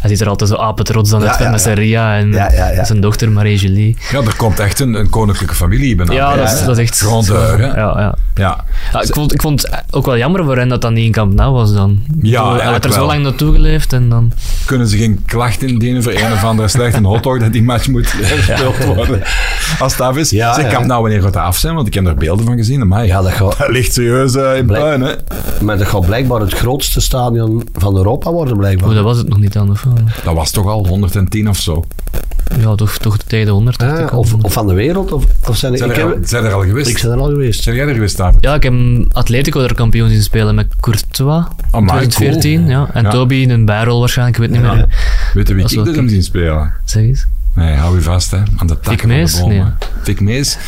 hij ziet er altijd zo apetrots dan Ja, uit ja, met zijn ja. Ria en Ja, ja, ja. zijn dochter Marie-Julie. Ja, er komt echt een, een koninklijke familie bijna. Ja, dat is, dat is echt... Grandeur? Ja, ja. Ja. Ja, ik, vond, ik vond het ook wel jammer voor hen dat dat niet in Camp Nou was dan. Ja, hij had er zo wel. lang naartoe geleefd en dan... Kunnen ze geen klacht indienen voor een of andere slechte hotdog dat die match moet gespeeld worden? Als het af is. Ja, zeg, nou wanneer gaat het af zijn? Want ik heb er beelden van gezien. Maar Ja, dat gaat. dat ligt serieus eh, in puin, hè? Nee, Maar dat gaat blijkbaar het grootste stadion van Europa worden, Oh, blijkbaar. dat was het nog niet aan of, dat was toch al 110 of zo. Ja, toch, toch tegen de 100. dacht Ah, of, of van de wereld? Of, of zijn Zijn ik, er, al, heb, zijn er al geweest? ik ben er al geweest. Zijn jij er geweest, David? Ja, ik heb Atletico er kampioen zien spelen met Courtois. Oh, maar 2014, ja. En Ja. Toby in een bijrol waarschijnlijk, ik weet niet Ja. meer. Weet je wie Dat ik dus hem zien spelen? Zeg eens. Nee, hou je vast, hè. Aan de takken van Mees? de bomen. Nee. Fik Mees?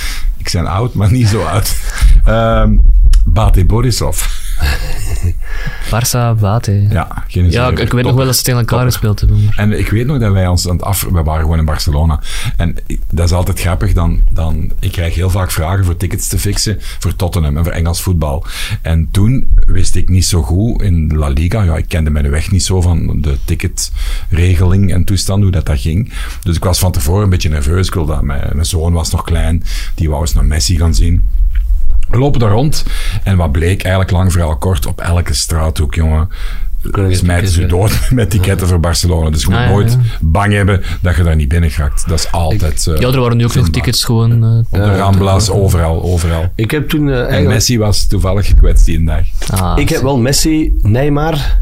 Ik ben oud, maar niet zo oud. Ehm Bate Borisov. Barça, Bate. Ja, geen Ja, ik, ik weet nog wel dat ze tegen elkaar gespeeld hebben. maar- En ik weet nog dat wij ons aan het af... We waren gewoon in Barcelona. En ik- dat is altijd grappig. Dan, dan, ik krijg heel vaak vragen voor tickets te fixen voor Tottenham en voor Engels voetbal. En toen wist ik niet zo goed in La Liga. Ja, ik kende mijn weg niet zo van de ticketregeling en toestand, hoe dat, dat ging. Dus ik was van tevoren een beetje nerveus. Ik wilde, mijn, mijn zoon was nog klein. Die wou eens naar Messi gaan zien. We lopen daar rond. En wat bleek eigenlijk lang verhaal kort op elke straathoek, jongen. Smijten ze dood met ticketten voor Barcelona. Dus je moet Ah, ja, nooit ja. bang hebben dat je daar niet binnen geraakt. Dat is altijd. eh Ja, er waren nu ook nog tickets gewoon... eh, Op de Ramblas, overal, overal. Ik heb toen eh, En. Messi was toevallig gekwetst die dag. ah, ik heb wel Messi, Neymar,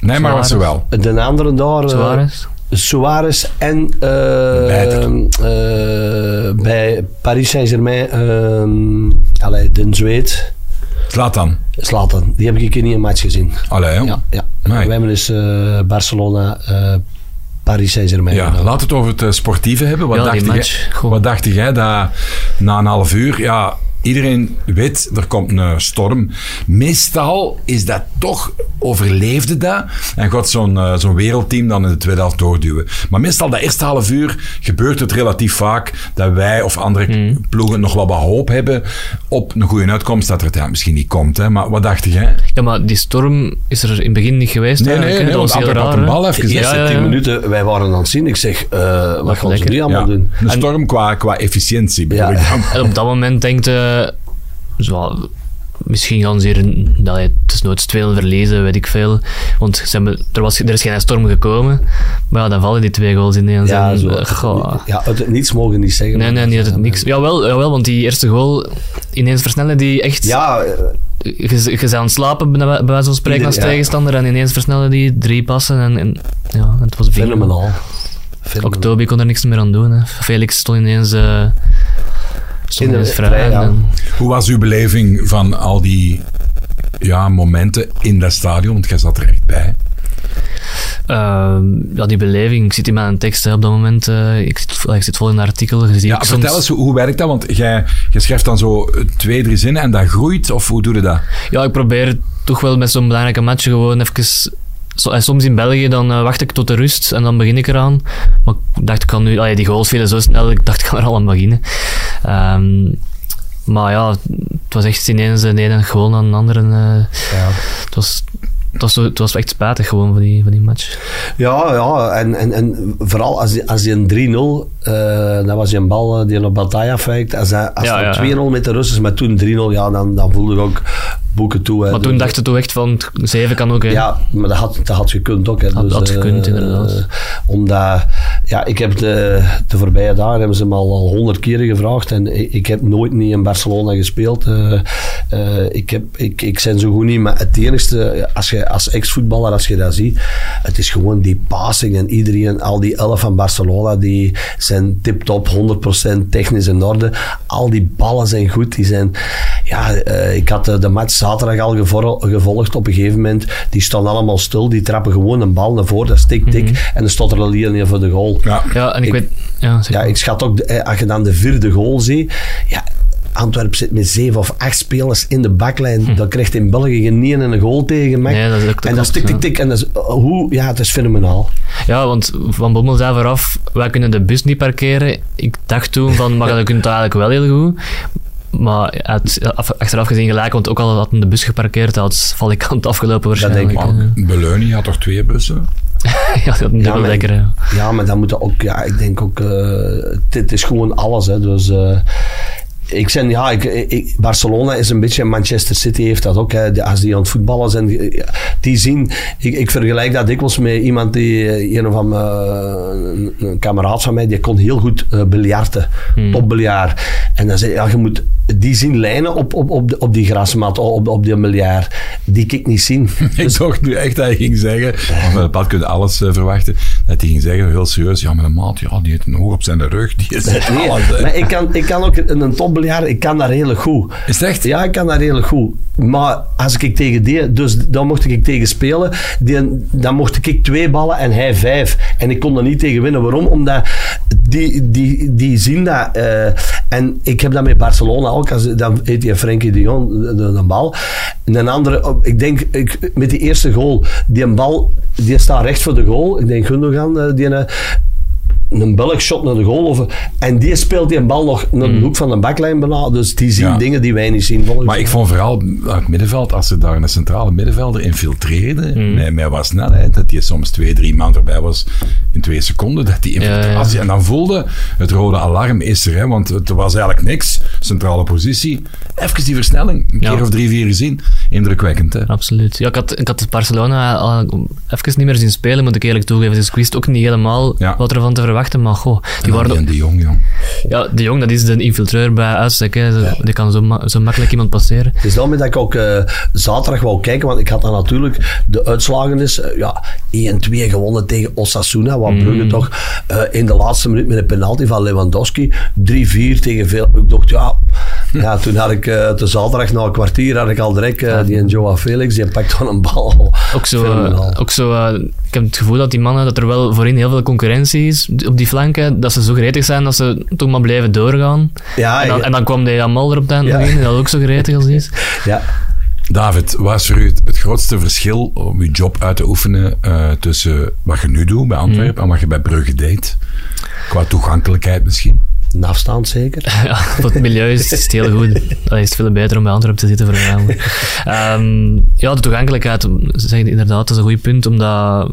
Nee, maar was ze Suarez. wel. de andere daar... Suarez. Suarez en eh, eh, bij Paris Saint-Germain, eh allee, de Zweed, Zlatan. Zlatan. Die heb ik een keer niet een match gezien. Allee, joh. Ja, ja. Nee. We hebben dus eh, Barcelona, eh, Paris Saint-Germain. Ja, laat het over het sportieve hebben. Wat, Ja, dacht, jij, wat dacht jij dat na een half uur? Ja, iedereen weet, er komt een storm. Meestal is dat toch, overleefde dat. En gaat zo'n eh, zo'n wereldteam dan in de tweede helft doorduwen. Maar meestal dat eerste half uur gebeurt het relatief vaak dat wij of andere Hmm. ploegen nog wel wat hoop hebben op een goede uitkomst. Dat er het ja, misschien niet komt. Hè. Maar wat dacht jij? Ja, maar die storm is er in het begin niet geweest Nee, nee, nee, dat was heel raar. een bal even De eerste Ja, ja, tien ja. minuten, wij waren aan het zien. Ik zeg, eh, wat gaan ze nu allemaal Ja, doen? een En- storm qua, qua efficiëntie bedoel Ja. ik dan. En op dat moment denkt je... Zo, misschien gaan ze hier... Dat, het is nooit 2 verliezen, weet ik veel. Want ze hebben, er, was, er is geen storm gekomen. Maar ja, dan vallen die twee goals ineens. Ja, zo. eh, ja, het niets mogen niet zeggen. Nee, nee, niet dat het niks... Jawel, jawel, want die eerste goal... Ineens versnellen die echt... Ja, eh, Je, je bent aan het slapen, bij wijze van spreken, als tegenstander. En ineens versnellen die drie passen. En, en ja, het was fenomenaal. Toby kon er niks meer aan doen. Hè. Felix stond ineens, eh stond In de- ineens vrij. vrij, ja. en- Hoe was uw beleving van al die ja, momenten in dat stadion? Want jij zat er echt bij. Ehm, ja, die beleving. Ik zit in mijn tekst hè, op dat moment. eh, ik, zit, ik zit vol in een artikel. Ziet Ja, vertel soms- eens, hoe, hoe werkt dat? Want jij, jij schrijft dan zo twee, drie zinnen en dat groeit? Of hoe doe je dat? Ja, ik probeer toch wel met zo'n belangrijke match gewoon even... Soms in België, dan eh, wacht ik tot de rust en dan begin ik eraan. Maar ik dacht, ik kan nu... allee, die goals vielen zo snel, ik dacht, ik kan er al aan beginnen. Ehm, maar ja, het was echt ineens de ene goal naar een andere. eh, Ja. het, was, het, was het was echt spijtig gewoon van die, van die match. Ja, ja en, en, en vooral als die, als die een 3-0, eh dat was die een bal eh, die op Bataya feit. Als, hij, als ja. 2-0 met de Russen, maar toen 3-0, ja, dan, dan voelde ik ook boeken toe. hè. Maar toen Dus, dacht je toch echt van, 7 kan ook. hè. Ja, maar dat had, dat had gekund ook. Hè. Had- Dus, had gekund, eh, inderdaad. omdat, ja, ik heb de, de voorbije dagen hebben ze me al al honderd keren gevraagd en ik, ik heb nooit niet in Barcelona gespeeld. Eh, eh, ik, heb, ik, ik ben zo goed niet, maar het enigste, als je als ex-voetballer, als je dat ziet, het is gewoon die passing en iedereen, al die elf van Barcelona, die zijn tip-top, 100% technisch in orde. Al die ballen zijn goed, die zijn, ja, eh, ik had de, de match zaterdag al gevolgd op een gegeven moment. Die staan allemaal stil, die trappen gewoon een bal naar voren, dat is tik-tik, en dan staat er al hier voor de goal. Ja. Ja, en ik, Ik- weet... Ja, zeg Ja, maar. ik schat ook, de- eh, als je dan de vierde goal ziet, ja, Antwerpen zit met zeven of acht spelers in de baklijn. Dan krijgt in België geen niet een goal tegen. Mac. Hm. Nee, dat is ook te en dat is tik, tik, ja. tik. En dat is, uh, hoe, ja, het is fenomenaal. Ja, want Van Bommel zei vooraf, wij kunnen de bus niet parkeren. Ik dacht toen van, maar dat kunt eigenlijk wel heel goed. Maar af- achteraf gezien gelijk, want ook al had de bus geparkeerd, had valikant afgelopen waarschijnlijk. denk ik hè. Maar Beleuni had toch twee bussen? ja, dat dubbel maar- lekker. Ja, maar dan moet je ook, ja, ik denk ook, eh, dit is gewoon alles. Hè. Dus, eh, ik zeg, ja, ik, ik- Barcelona is een beetje, Manchester City heeft dat ook. Hè, als die aan het voetballen zijn, die, ja, die zien, ik, ik vergelijk dat dikwijls met iemand die, eh, een van mijn, een, een kameraad van mij, die kon heel goed eh biljarten, topbiljart. En dan zei ja, je moet, die zien lijnen op, op, op, op die grasmat, op, op die biljart, die ik niet zien. Ik dacht nu echt dat hij ging zeggen, het pad kun je alles eh, verwachten, dat hij ging zeggen, heel serieus, ja, maar een maat, ja, die heeft een oog op zijn rug, die is Nee, alles. maar ik kan, ik kan ook in een topbiljart, ik kan dat redelijk goed. Is het echt? Ja, ik kan dat redelijk goed. Maar als ik tegen die, dus dan mocht ik tegen spelen, die, dan mocht ik twee ballen en hij vijf. En ik kon er niet tegen winnen. Waarom? Omdat die, die, die zien dat. eh, en ik heb dat met Barcelona ook. Als, dan eet je Frenkie de Jong de, de, de bal. En een andere, op- ik denk ik, met die eerste goal, die een bal, die staat recht voor de goal. Ik denk Gundogan, eh, die een, een bulkshot naar de goal. Of, en die speelt die een bal nog naar de hoek van de baklijn bijna. Dus die zien Ja. dingen die wij niet zien. Volgens Maar ik vond vooral uit het middenveld, als ze daar een centrale middenvelder infiltreerden, met, met wat snelheid, dat die soms twee, drie man erbij was in twee seconden, dat die infiltratie... ja. En dan voelde het rode alarm is er, hè, want het was eigenlijk niks, centrale positie. Even die versnelling, een Ja. keer of drie, vier gezien. Indrukwekkend, hè. Absoluut. Ja, ik had, ik had Barcelona al even niet meer zien spelen, moet ik eerlijk toegeven. Dus ik wist ook niet helemaal Ja. wat ervan te verwachten. Maar goh, die En dan waren, die en de Jong, jong. ja, de Jong, dat is de infiltreur bij uitstek. Hè. Die kan zo, ma- zo makkelijk iemand passeren. Het is daarom dat ik ook eh, zaterdag wou kijken, want ik had dan natuurlijk de uitslagen is, eh, ja, 1-2 gewonnen tegen Osasuna, wat Brugge toch eh, in de laatste minuut met een penalty van Lewandowski, 3-4 tegen veel. Ik dacht, ja, ja toen had ik eh, de zaterdag na een kwartier had ik al direct die en Joao Felix, die pakt van een bal. Ook zo, ook zo ik heb het gevoel dat die mannen, dat er wel voorin heel veel concurrentie is op die flanken, dat ze zo gretig zijn dat ze toch maar blijven doorgaan. Ja, en, dan, ja. en dan kwam de Jamal er op het eind Ja. in, dat ook zo gretig als is. ja. David, wat is voor u het, het grootste verschil om je job uit te oefenen eh, tussen wat je nu doet bij Antwerpen en wat je bij Brugge deed? Qua toegankelijkheid misschien? Een afstand zeker. Ja, voor het milieu is het heel goed. Dat is veel beter om bij Antwerpen te zitten voornamelijk. Ehm ja, de toegankelijkheid, zeg inderdaad, dat is een goed punt, omdat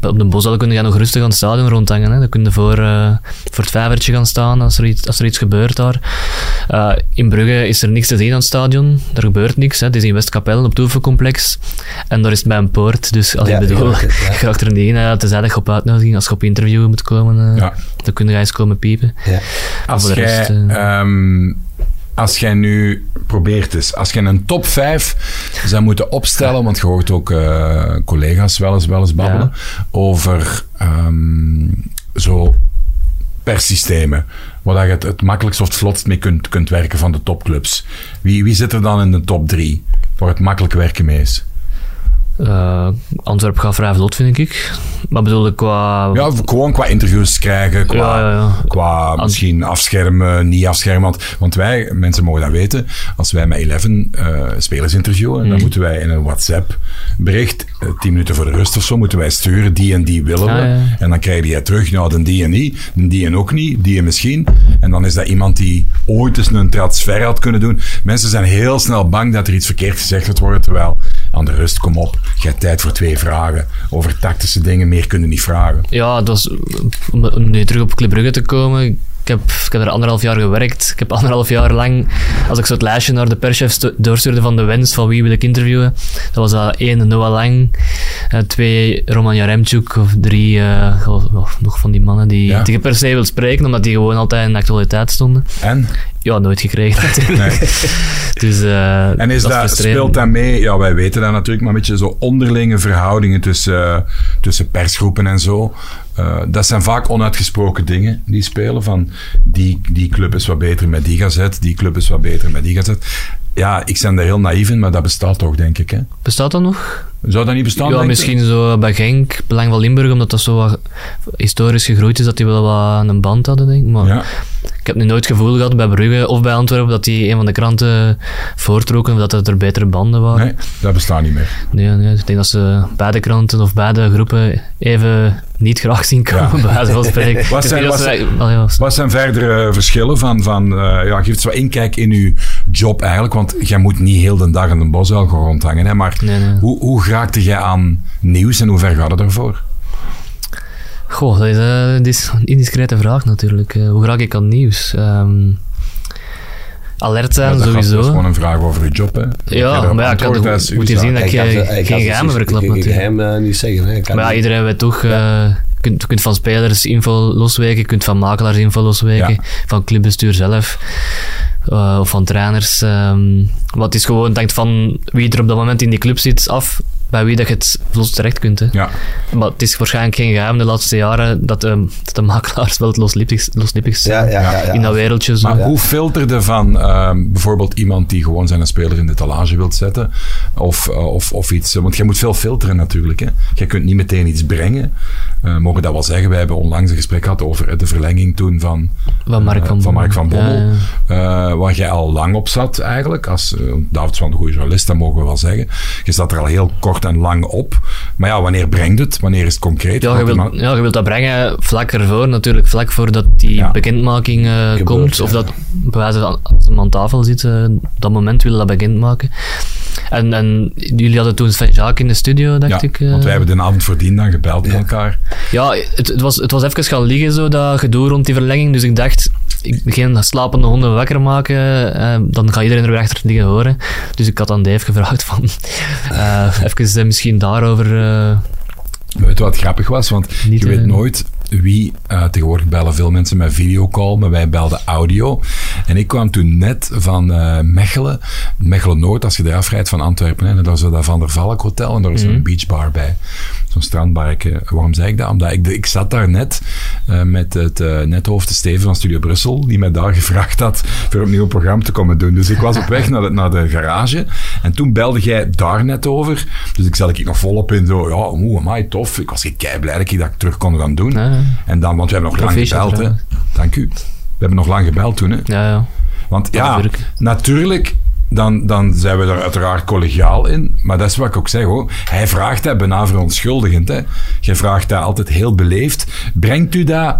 op de Bosal kun je nog rustig aan het stadion rondhangen. Hè. Dan kun je voor, eh, voor het vijvertje gaan staan als er iets, als er iets gebeurt daar. Eh, in Brugge is er niks te zien aan het stadion. Er gebeurt niks. Hè. Het is in Westkapelle, op het oefencomplex. En daar is het bij een poort. Dus als Ja, ik bedoel, ja, ja. je raakt er niet in. Tenzij dat je op uitnodiging, als je op interview moet komen, eh, Ja. dan kun je eens komen piepen. Ja. Als voor de jij, rest, eh, ehm, als jij nu probeert eens, als jij een top 5 zou moeten opstellen, want je hoort ook eh, collega's wel eens, wel eens babbelen, over ehm, zo per systemen, waar je het, het makkelijkst of het vlotst mee kunt, kunt werken van de topclubs. Wie, wie zit er dan in de top 3, waar het makkelijk werken mee is? Eh Antwerpen gaat vrij vlot, vind ik. Maar bedoel ik qua... Ja, gewoon qua interviews krijgen, qua, Ja, ja, ja. qua misschien afschermen, niet afschermen. Want, want wij, mensen mogen dat weten, als wij met Eleven eh, spelers interviewen, Mhm. dan moeten wij in een WhatsApp bericht, eh, 10 minuten voor de rust of zo, moeten wij sturen, die en die willen we. Ja. En dan krijg je terug, nou, dan die en niet, dan die en ook niet, die en misschien. En dan is dat iemand die ooit eens een transfer had kunnen doen. Mensen zijn heel snel bang dat er iets verkeerd gezegd worden, terwijl aan de rust, kom op, je hebt tijd voor twee vragen. Over tactische dingen, meer kunnen niet vragen. Ja, het was, om, om nu terug op Club Brugge te komen. Ik heb, ik heb er anderhalf jaar gewerkt. Ik heb anderhalf jaar lang, als ik zo het lijstje naar de perschef stu- doorstuurde van de wens van wie wil ik interviewen, dat was dat één Noah Lang, eh, twee Roman Jaremchuk of drie goh, nog- nog van die mannen die, Ja. die je per se wil spreken, omdat die gewoon altijd in de actualiteit stonden. En? Ja, nooit gekregen natuurlijk. Dus, eh, En is dat, speelt dat mee? Ja, wij weten dat natuurlijk, maar een beetje zo onderlinge verhoudingen tussen, eh, tussen persgroepen en zo. Eh, dat zijn vaak onuitgesproken dingen die spelen. Van die, die club is wat beter met die gazet, die club is wat beter met die gazet. Ja, ik ben daar heel naïef in, maar dat bestaat toch, denk ik. Hè? Bestaat dat nog? Zou dat niet bestaan? Ja, misschien zo bij Genk, Belang van Limburg, omdat dat zo wat historisch gegroeid is, dat die wel wat een band hadden, denk ik. Maar Ja. ik heb nu nooit het gevoel gehad bij Brugge of bij Antwerpen dat die een van de kranten voortrokken, dat er betere banden waren. Nee, dat bestaat niet meer. Nee, nee, ik denk dat ze beide kranten of beide groepen even niet graag zien komen, bij spreken. Wat zijn- wat ja, Wat zijn verdere verschillen van... van eh, ja, geef eens wat inkijk in uw job eigenlijk, want jij moet niet heel de dag in een bosuil gaan rondhangen. Hè, maar Nee, nee. Hoe, hoe raakte jij aan nieuws en hoe ver gaat het ervoor? Goh, dat is, eh, dit is een indiscrete vraag natuurlijk. Eh, hoe raak ik aan nieuws? Ehm, alert zijn, Ja, dat sowieso. Dat is gewoon een vraag over je job, hè. Dat Ja, maar ja, ik dat moet je zien dat hij geen geheimen dus verklap geen natuurlijk. geheim eh, niet zeggen. Hè. Kan Maar ja, iedereen weet toch, eh, je kunt, je kunt van spelers info losweken, je kunt van makelaars info losweken, Ja. van clubbestuur zelf, eh, of van trainers. ehm het is gewoon, hangt van wie er op dat moment in die club zit af, bij wie dat je het vlot terecht kunt. Hè. Ja, Maar het is waarschijnlijk geen geheim de laatste jaren dat, de dat de makelaars wel het loslippigst, loslippigst ja, zijn ja, ja, ja. in dat wereldje. Zo. maar hoe filterde van ehm, bijvoorbeeld iemand die gewoon zijn speler in de talage wilt zetten? Of, eh, of, of iets, want je moet veel filteren natuurlijk. Hè. Je kunt niet meteen iets brengen. Eh mogen dat wel zeggen, wij hebben onlangs een gesprek gehad over eh, de verlenging toen van, Van Mark van van, Mark van Bommel. Eh, waar jij al lang op zat eigenlijk. Als, David wel een goede journalist, dat mogen we wel zeggen. Je zat er al heel kort en lang op. Maar ja, wanneer brengt het? Wanneer is het concreet? Ja, je wilt, ja, je wilt dat brengen vlak ervoor, natuurlijk. Vlak voordat die Ja. bekendmaking eh, Gebeurt, komt. Of dat, bij wijze van, als ze aan tafel zitten, dat moment willen dat bekendmaken. En, en jullie hadden toen Sven Jaak in de studio, dacht ja, ik. eh. want wij hebben de avond voordien dan gebeld met elkaar. Ja, het, het, was, het was even gaan liggen, zo, dat gedoe rond die verlenging. Dus ik dacht, ik geen slapende honden wakker maken, eh, dan gaat iedereen er weer achter liggen horen. Dus ik had aan Dave gevraagd van, eh even eh, misschien daarover... Weet je wat grappig was? Want Niet, je weet nooit wie... tegenwoordig bellen veel mensen met videocall, maar wij belden audio. En ik kwam toen net van Mechelen. Mechelen-Noord, als je daar afrijdt van Antwerpen. Hè, en daar is dat Van der Valk Hotel en daar is Mhm. een beachbar bij. Zo'n strandbarke. Waarom zei ik dat? Omdat ik, ik zat daar net eh, met het eh nethoofd Steven van Studio Brussel, die mij daar gevraagd had voor opnieuw een programma te komen doen. Dus ik was op weg naar de, naar de garage. En toen belde jij daar net over. Dus ik zat ik nog volop in zo, ja, oeh, amai, tof. Ik was kei blij dat ik dat terug kon gaan doen. Ja, ja. En dan, want we hebben nog lang gebeld, hè. Dank u. We hebben nog lang gebeld toen, hè. ja, ja. Want ja, natuurlijk. natuurlijk, dan, dan zijn we er uiteraard collegiaal in. Maar dat is wat ik ook zeg, hoor. Hij vraagt dat bijna verontschuldigend, hè. Je vraagt dat altijd heel beleefd. Brengt u dat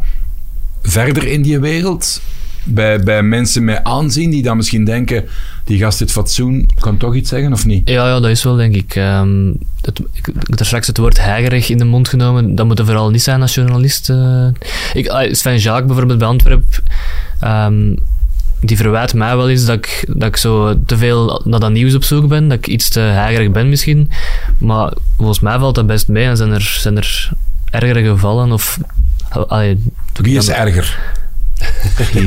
verder in die wereld? Bij, bij mensen met aanzien die dan misschien denken... Die gast dit fatsoen kan toch iets zeggen, of niet? Ja, ja, dat is wel, denk ik. Ehm, het, ik straks het woord heigerig in de mond genomen. Dat moet er vooral niet zijn als journalist. eh. ik, ah, Sven Jaak bijvoorbeeld bij Antwerp, ehm, die verwijt mij wel eens dat ik, dat ik zo te veel naar dat nieuws op zoek ben. Dat ik iets te heigerig ben misschien. Maar volgens mij valt dat best mee. En zijn er, zijn er ergere gevallen? Of, allee, Wie is erger?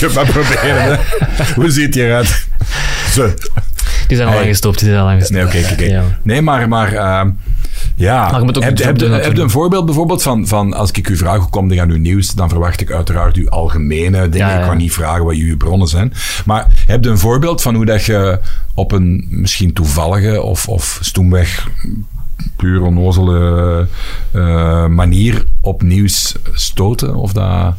Je maar proberen, hè. Hoe ziet hij eruit? Zo. Die zijn al lang gestopt. Die zijn al lang gestopt. Nee, oké, oké. Ja. Nee, maar, maar ehm, ja. Maar je moet ook heb, heb, doen, heb, natuurlijk. je een voorbeeld bijvoorbeeld van, van als ik u vraag hoe komt er aan uw nieuws, dan verwacht ik uiteraard uw algemene dingen. Ja. Ik kan niet vragen wat uw bronnen zijn. Maar heb je een voorbeeld van hoe dat je op een misschien toevallige of, of stoemweg puur onnozele eh, manier op nieuws stoten? Of dat...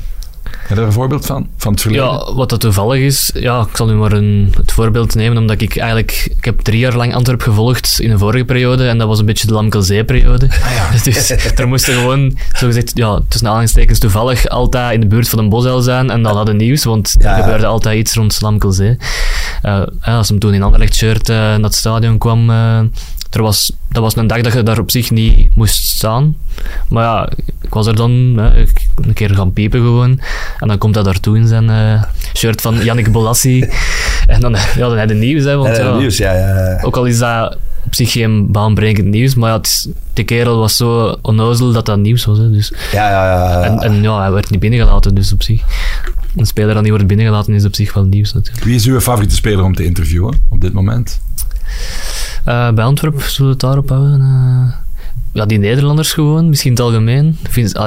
Heb je er een voorbeeld van? Van het verleden? Ja, wat dat toevallig is, ja, ik zal nu maar een, het voorbeeld nemen, omdat ik eigenlijk, ik heb drie jaar lang Antwerp gevolgd in een vorige periode, en dat was een beetje de Lamkelzee-periode. Dus er moesten gewoon, zogezegd, ja, tussen aanhalingstekens toevallig altijd in de buurt van een bosuil zijn, en dan hadden nieuws, want Ja, er ja. gebeurde altijd iets rond Lamkelzee. Ja, als hem toen in Anderlecht-shirt eh, naar het stadion kwam, eh, er was, dat was een dag dat je daar op zich niet moest staan. Maar ja, ik was er dan hè, een keer gaan piepen gewoon. En dan komt hij daartoe in zijn eh, shirt van Yannick Bolassi. en dan, ja, dan had hij nieuws, hè, want Eh, ja, nieuws, ja, ja. ja. ook al is dat op zich geen baanbrekend nieuws, maar ja, is, de kerel was zo onnozel dat dat nieuws was. Hè, dus. Ja, ja, ja. En, en ja, hij werd niet binnengelaten, dus op zich. Een speler dat niet wordt binnengelaten is op zich wel nieuws natuurlijk. Wie is uw favoriete speler om te interviewen op dit moment? Eh, bij Antwerp zullen we het daarop houden. eh. Ja, die Nederlanders gewoon, misschien in het algemeen.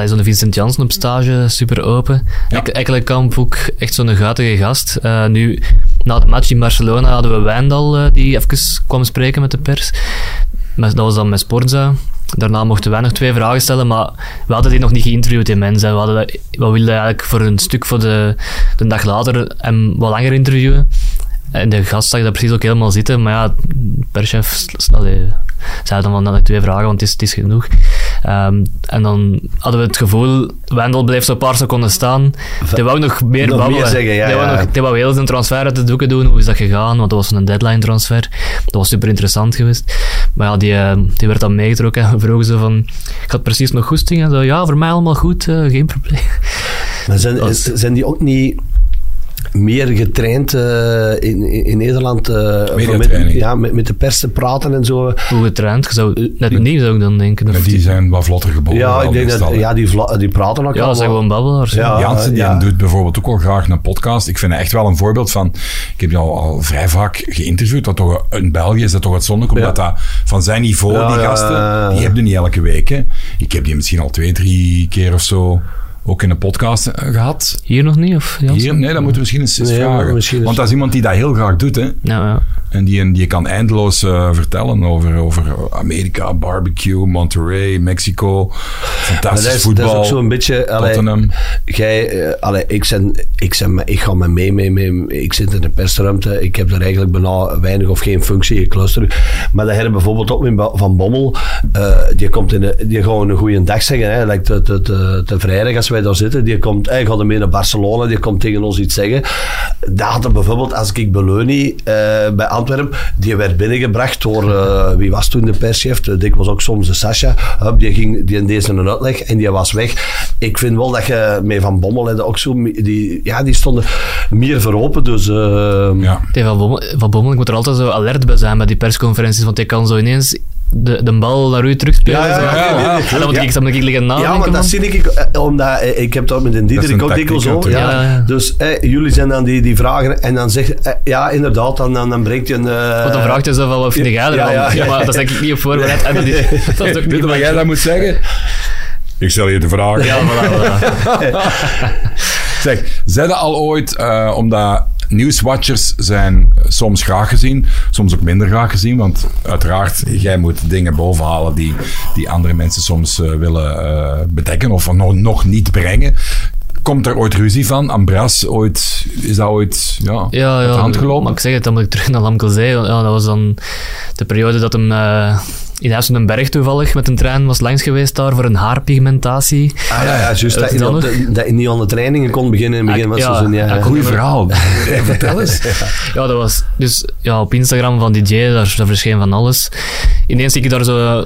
Zo'n Vincent Janssen op stage, super open. Ja. Ek- Ekkelenkamp ook echt zo'n guitige gast. Eh, nu, na de match in Barcelona hadden we Wijndal, eh, die even kwam spreken met de pers. Dat was dan met Sportza. Daarna mochten wij nog twee vragen stellen, maar we hadden die nog niet geïnterviewd, die mensen. We, hadden we wilden eigenlijk voor een stuk voor de, de dag later hem wat langer interviewen. En de gast zag dat precies ook helemaal zitten, maar ja, allee, zei dan van dat twee vragen, want het is, het is genoeg. Ehm, en dan hadden we het gevoel, Wendel bleef zo een paar seconden staan. Die wou nog meer Nog meer babbelen. zeggen, ja, die, wou ja. nog, die wou heel zijn transfer uit de doeken doen. Hoe is dat gegaan? Want dat was een deadline transfer. Dat was super interessant geweest. Maar ja, die, eh, die werd dan meegetrokken en we vroegen ze van, ik had precies nog goesting. En zo, ja, voor mij allemaal goed, eh, geen probleem. Maar zijn, zijn die ook niet meer getraind eh, in, in, Nederland. eh, met, ja, met, met de pers te praten en zo. Hoe getraind? Je zou net niet zou ik dan denken. Of die zijn wat vlotter geboren. Ja, ik al denk dat ja, die, vla- die praten ook ja, dat zijn gewoon babbelaars. Ja. Ja. Jansen die ja. doet bijvoorbeeld ook wel graag een podcast. Ik vind echt wel een voorbeeld van. Ik heb die al, al vrij vaak geïnterviewd. Dat toch, in België is dat toch uitzonderlijk, omdat dat van zijn niveau, Ja, die gasten, die heb je niet elke week. Hè. Ik heb die misschien al twee, drie keer of zo ook in een podcast eh, gehad. Hier nog niet? Of? Hier, nee, dat moeten we misschien eens, eens Nee, vragen. misschien Want dat is iemand die dat heel graag doet. Hè. Ja, ja. En die, die kan eindeloos eh, vertellen over, over Amerika, barbecue, Monterrey, Mexico, fantastisch dat is, voetbal. dat is ook zo'n beetje... Tottenham. Jij, eh, allee, ik, zijn, ik, zijn, ik ga met mee, mee, mee, ik zit in de persruimte, ik heb daar eigenlijk bijna weinig of geen functie, ik luister. Maar dat hebben bijvoorbeeld ook met Van Bommel, eh, die komt in de, die gewoon een goede dag zeggen, hè, like te, te, te, te vrijdag als wij daar zitten, die komt, hij gaat mee naar Barcelona, die komt tegen ons iets zeggen. Dat had er bijvoorbeeld, als ik Beloni eh, bij Antwerpen, die werd binnengebracht door, eh, wie was toen de perschef, Eh, ik was ook soms de Sascha, Hup, die ging die in deze een uitleg en die was weg. Ik vind wel dat je met Van Bommel dat ook zo, die, ja, die stonden meer voor open, dus... eh, Ja. Van, Bommel, van Bommel, ik moet er altijd zo alert bij zijn bij die persconferenties, want hij kan zo ineens de, de bal naar u terugspelen. Ja, ja, ja, ja, ja. En dan moet ik, dan moet ik liggen nadenken. Ja, maar dat zie ik, eh, omdat eh, ik heb dat met een Dat is Diederik een ook dikwijls tactiek zo. Ja. Dus eh, jullie zijn dan die, die vragen en dan zegt eh, ja, inderdaad, dan, dan, dan breekt je een... Want dan vraagt hij zo van, wat vind jij ervan? Ja, Ja, maar dat is denk ik niet op voorbereid. En dat is, dat is ook Weet niet je wat jij dat moet zeggen? Ik stel je de vraag. Ja, voilà, voilà. Zeg, zeiden al ooit, eh, omdat nieuwswatchers zijn soms graag gezien, soms ook minder graag gezien, want uiteraard, jij moet dingen bovenhalen die, die andere mensen soms eh, willen eh, bedekken of nog, nog niet brengen. Komt er ooit ruzie van? Ambras ooit, is dat ooit ja, Ja, ja, hand gelopen? Maar ik zeg het, dan moet ik terug naar Lamkelzee. want Ja, dat was dan de periode dat hem uh, in Huis den Berg toevallig met een trein was langs geweest daar voor een haarpigmentatie. Ah, ja, ja, juist. Is Dat, dat niet aan de trainingen kon beginnen in het begin van het Ja, seizoen. Ja, ja. Goeie verhaal. Vertel eens. Ja, dat was dus ja, op Instagram van DJ, daar, daar verscheen van alles. Ineens zie ik daar zo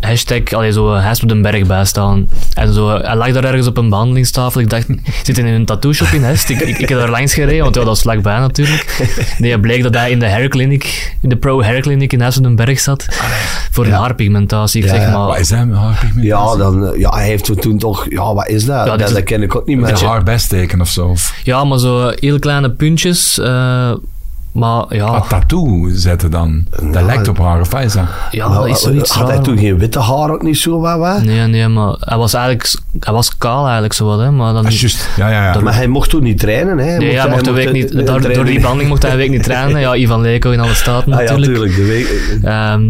hashtag, allee, zo Huis op den Berg bij staan. En zo, hij lag daar ergens op een behandelingstafel. Ik dacht, zit hij in een tattoo shop in Hest? Ik, ik, ik heb daar langs gereden, want ja, dat is vlakbij natuurlijk. Nee, het bleek dat hij in de hair clinic, in de pro hair clinic in Huis op den Berg zat. Voor een haarpigmentatie. Ik Ja, zeg maar, Wat is dat met haarpigmentatie? Ja, dan, eh, ja, hij heeft toen- toen toch... Ja, wat is dat? Ja, dat, ken ik ook niet meer. een haarbesteken of zo. Ja, maar zo heel kleine puntjes. eh, maar ja, een tattoo zetten dan. Dat lijkt op haar, of wat is dat? ja Maar, dat is zoiets had hij toen geen witte haar ook niet zo wat? wat? Nee, nee, maar hij was eigenlijk hij was kaal eigenlijk zo wat, hè, maar dan juist. Ja, ja, ja. Maar hij mocht toen niet trainen. Hè? Nee, ja, hij mocht de week niet, door, door die behandeling mocht hij een week niet trainen. Ja, Ivan Leko in alle staten Ah, ja, natuurlijk. natuurlijk. De week, Ehm,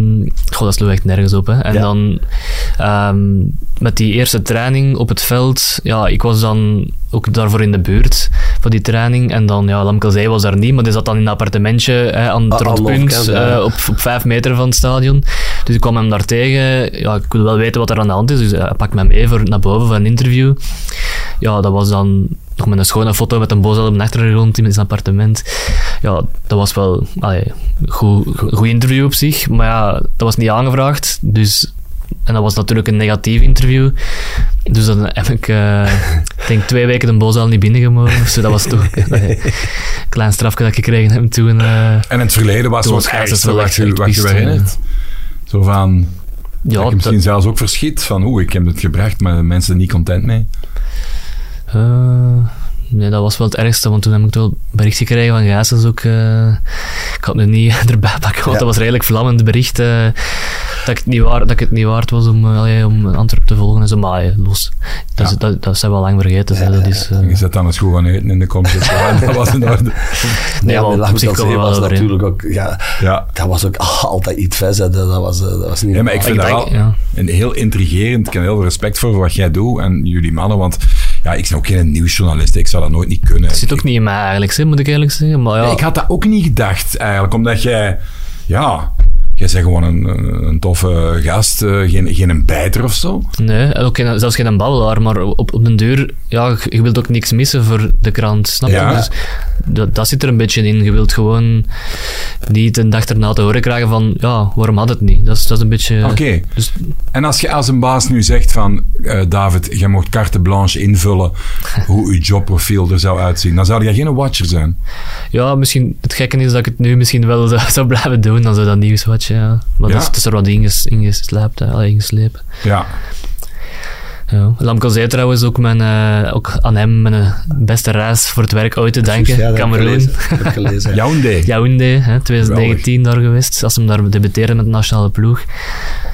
goh, dat sloeg echt nergens op. Hè. En Ja. dan ehm, met die eerste training op het veld, ja, ik was dan ook daarvoor in de buurt voor die training. En dan, ja, Lamkelzij was daar niet, maar die zat dan in een appartementje hè, aan het Ah, rondpunt, ja. eh, op, op vijf meter van het stadion. Dus ik kwam hem daar tegen. Ja, ik wil wel weten wat er aan de hand is, dus hij pakt mij mee voor, naar boven voor een interview. Ja, dat was dan nog met een schone foto met een bozel op de achtergrond in zijn appartement. Ja, dat was wel een goed, goed interview op zich, maar ja, dat was niet aangevraagd. Dus, en dat was natuurlijk een negatief interview. Dus dan heb ik, eh, ik denk twee weken de bozel niet binnengemogen. Dus dat was toch een klein strafje dat ik gekregen heb toen. eh. En in het verleden was het wel wat echt je, wat je herinnert. Zo van, dat ja, je misschien dat- zelfs ook verschiet van, oeh, ik heb het gebracht, maar de mensen zijn niet content mee. Eh, nee, dat was wel het ergste, want toen heb ik wel bericht gekregen van Gijsens ook. eh, ik had het nu niet erbij pakken, want Ja. dat was redelijk vlammend bericht. eh, dat, ik het niet waard, dat ik het niet waard was om, eh, allee, om Antwerpen te volgen en zo. Maar los, dat, is, dat, dat zijn we al lang vergeten. dat is, Je zet dan eens goed gaan eten in de komst. dat was in orde. nee, ja, wel, maar op zich komen we wel was overeen. natuurlijk ook... Ja, Ja. dat was ook altijd iets hè. Dat, dat, was, dat was niet... Ja, maar ik vind Ik dat denk- wel ja. een heel intrigerend. Ik heb heel veel respect voor wat jij doet en jullie mannen, want ja, ik ben ook geen nieuwsjournalist. Ik zou dat nooit niet kunnen. Het zit ook niet in mij eigenlijk, hè, moet ik eerlijk zeggen. Maar ja, Nee, ik had dat ook niet gedacht, eigenlijk, omdat jij, ja, jij bent gewoon een, een, toffe gast, eh, geen, geen een bijter of zo. Nee, en ook geen, zelfs geen babbelaar, maar op, op den duur, ja, je- wilt ook niks missen voor de krant, snap je? Ja. Dus dat, dat zit er een beetje in. Je wilt gewoon niet een dag erna te horen krijgen van, ja, waarom had het niet? Dat is, dat is een beetje... Oké. Dus En als je als een baas nu zegt van, eh, David, jij mocht carte blanche invullen hoe je jobprofiel er zou uitzien, dan zou jij geen watcher zijn. ja, misschien, het gekke is dat ik het nu misschien wel zou, zou blijven doen, dan zou dat ja. Maar Ja. dat is, het is er wat inges, ingesleept, ingeslepen. Ja. Ja. Lamco zei trouwens ook, mijn, eh, ook aan hem mijn eh, beste reis voor het werk ooit te denken. Ja, Cameroen. Yaoundé. Yaoundé, hè, 2019 daar geweest, als hem daar debuteerde met de nationale ploeg.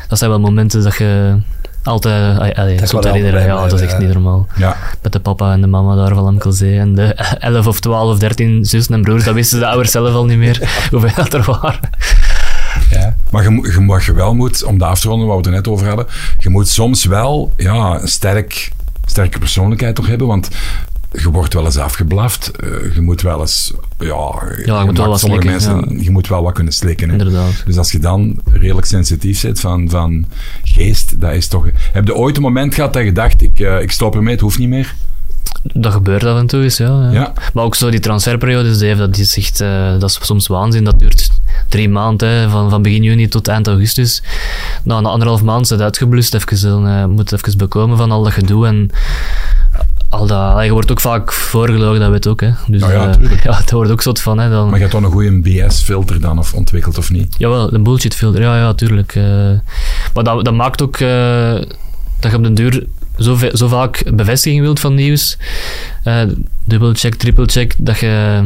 Dat zijn wel momenten dat je altijd... allee, allee, Dat herinneren. Ja, dat is echt niet normaal. Ja. Met de papa en de mama daar van Lamkelzee. En de 11 of 12 of 13 zussen en broers, dat wisten de ouders zelf al niet meer hoeveel dat er waren. Ja. Maar je, moet- je, wat je wel moet, om de af te ronden, wat we het er net over hadden, je moet soms wel ja, een sterk, sterke persoonlijkheid toch hebben, want je wordt wel eens afgeblaft. eh, je moet wel eens, ja, je moet wel wat sommige slikken, mensen, je moet wel wat kunnen slikken. Hè. Inderdaad. Dus als je dan redelijk sensitief zit van, van geest, dat is toch... Heb je ooit een moment gehad dat je dacht, ik, eh, ik stop ermee, het hoeft niet meer? Dat gebeurt af en toe eens, ja. ja. Ja. Maar ook zo die transferperiode, Dave, dat is echt, eh, dat is soms waanzin. Dat duurt drie maanden, hè, van, van begin juni tot eind augustus. Nou, na anderhalf maand het uitgeblust, even, eh, moet even bekomen van al dat gedoe en al dat, je wordt ook vaak voorgelogen, dat weet ook, hè. Dus Ja, ja, tuurlijk. ja, het wordt ook soort van, hè, dan... Maar je hebt toch een goede BS-filter dan, of ontwikkeld of niet? Jawel, een bullshit filter, ja, ja, tuurlijk. eh. maar dat, dat maakt ook dat je op den duur zo, zo vaak bevestiging wilt van nieuws. dubbelcheck, trippelcheck, dat je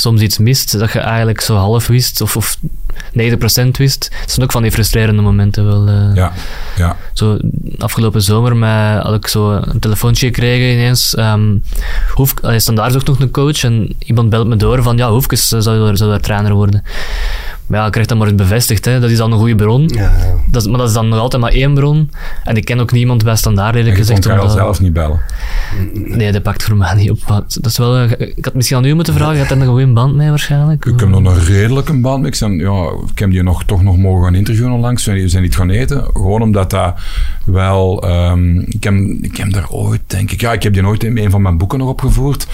soms iets mist dat je eigenlijk zo half wist of, of 90% wist. Het zijn ook van die frustrerende momenten wel. eh. Ja, ja. Zo, afgelopen zomer met, had ik zo een telefoontje gekregen ineens. Um, Hoef, allee, standaard zoekt nog een coach en iemand belt me door van ja, Hoefkes zou zou daar trainer worden. Maar ja, ik krijg dat maar eens bevestigd. Hè. Dat is dan een goede bron. Ja, ja. Dat is, maar dat is dan nog altijd maar één bron. En ik ken ook niemand bij standaard eerlijk je kon gezegd. Karel omdat- zelf niet bellen. Nee, dat pakt voor mij niet op. Dat is wel, ik had misschien aan u moeten vragen. Je had er een goede band mee waarschijnlijk. Ik heb nog een redelijke band met. Ik, zijn, ja, ik heb die nog, toch nog mogen gaan interviewen onlangs. We zijn- niet gaan eten. Gewoon omdat dat wel... ehm, ik, heb, ik heb daar ooit, denk ik... Ja, ik heb die ooit in een van mijn boeken nog opgevoerd.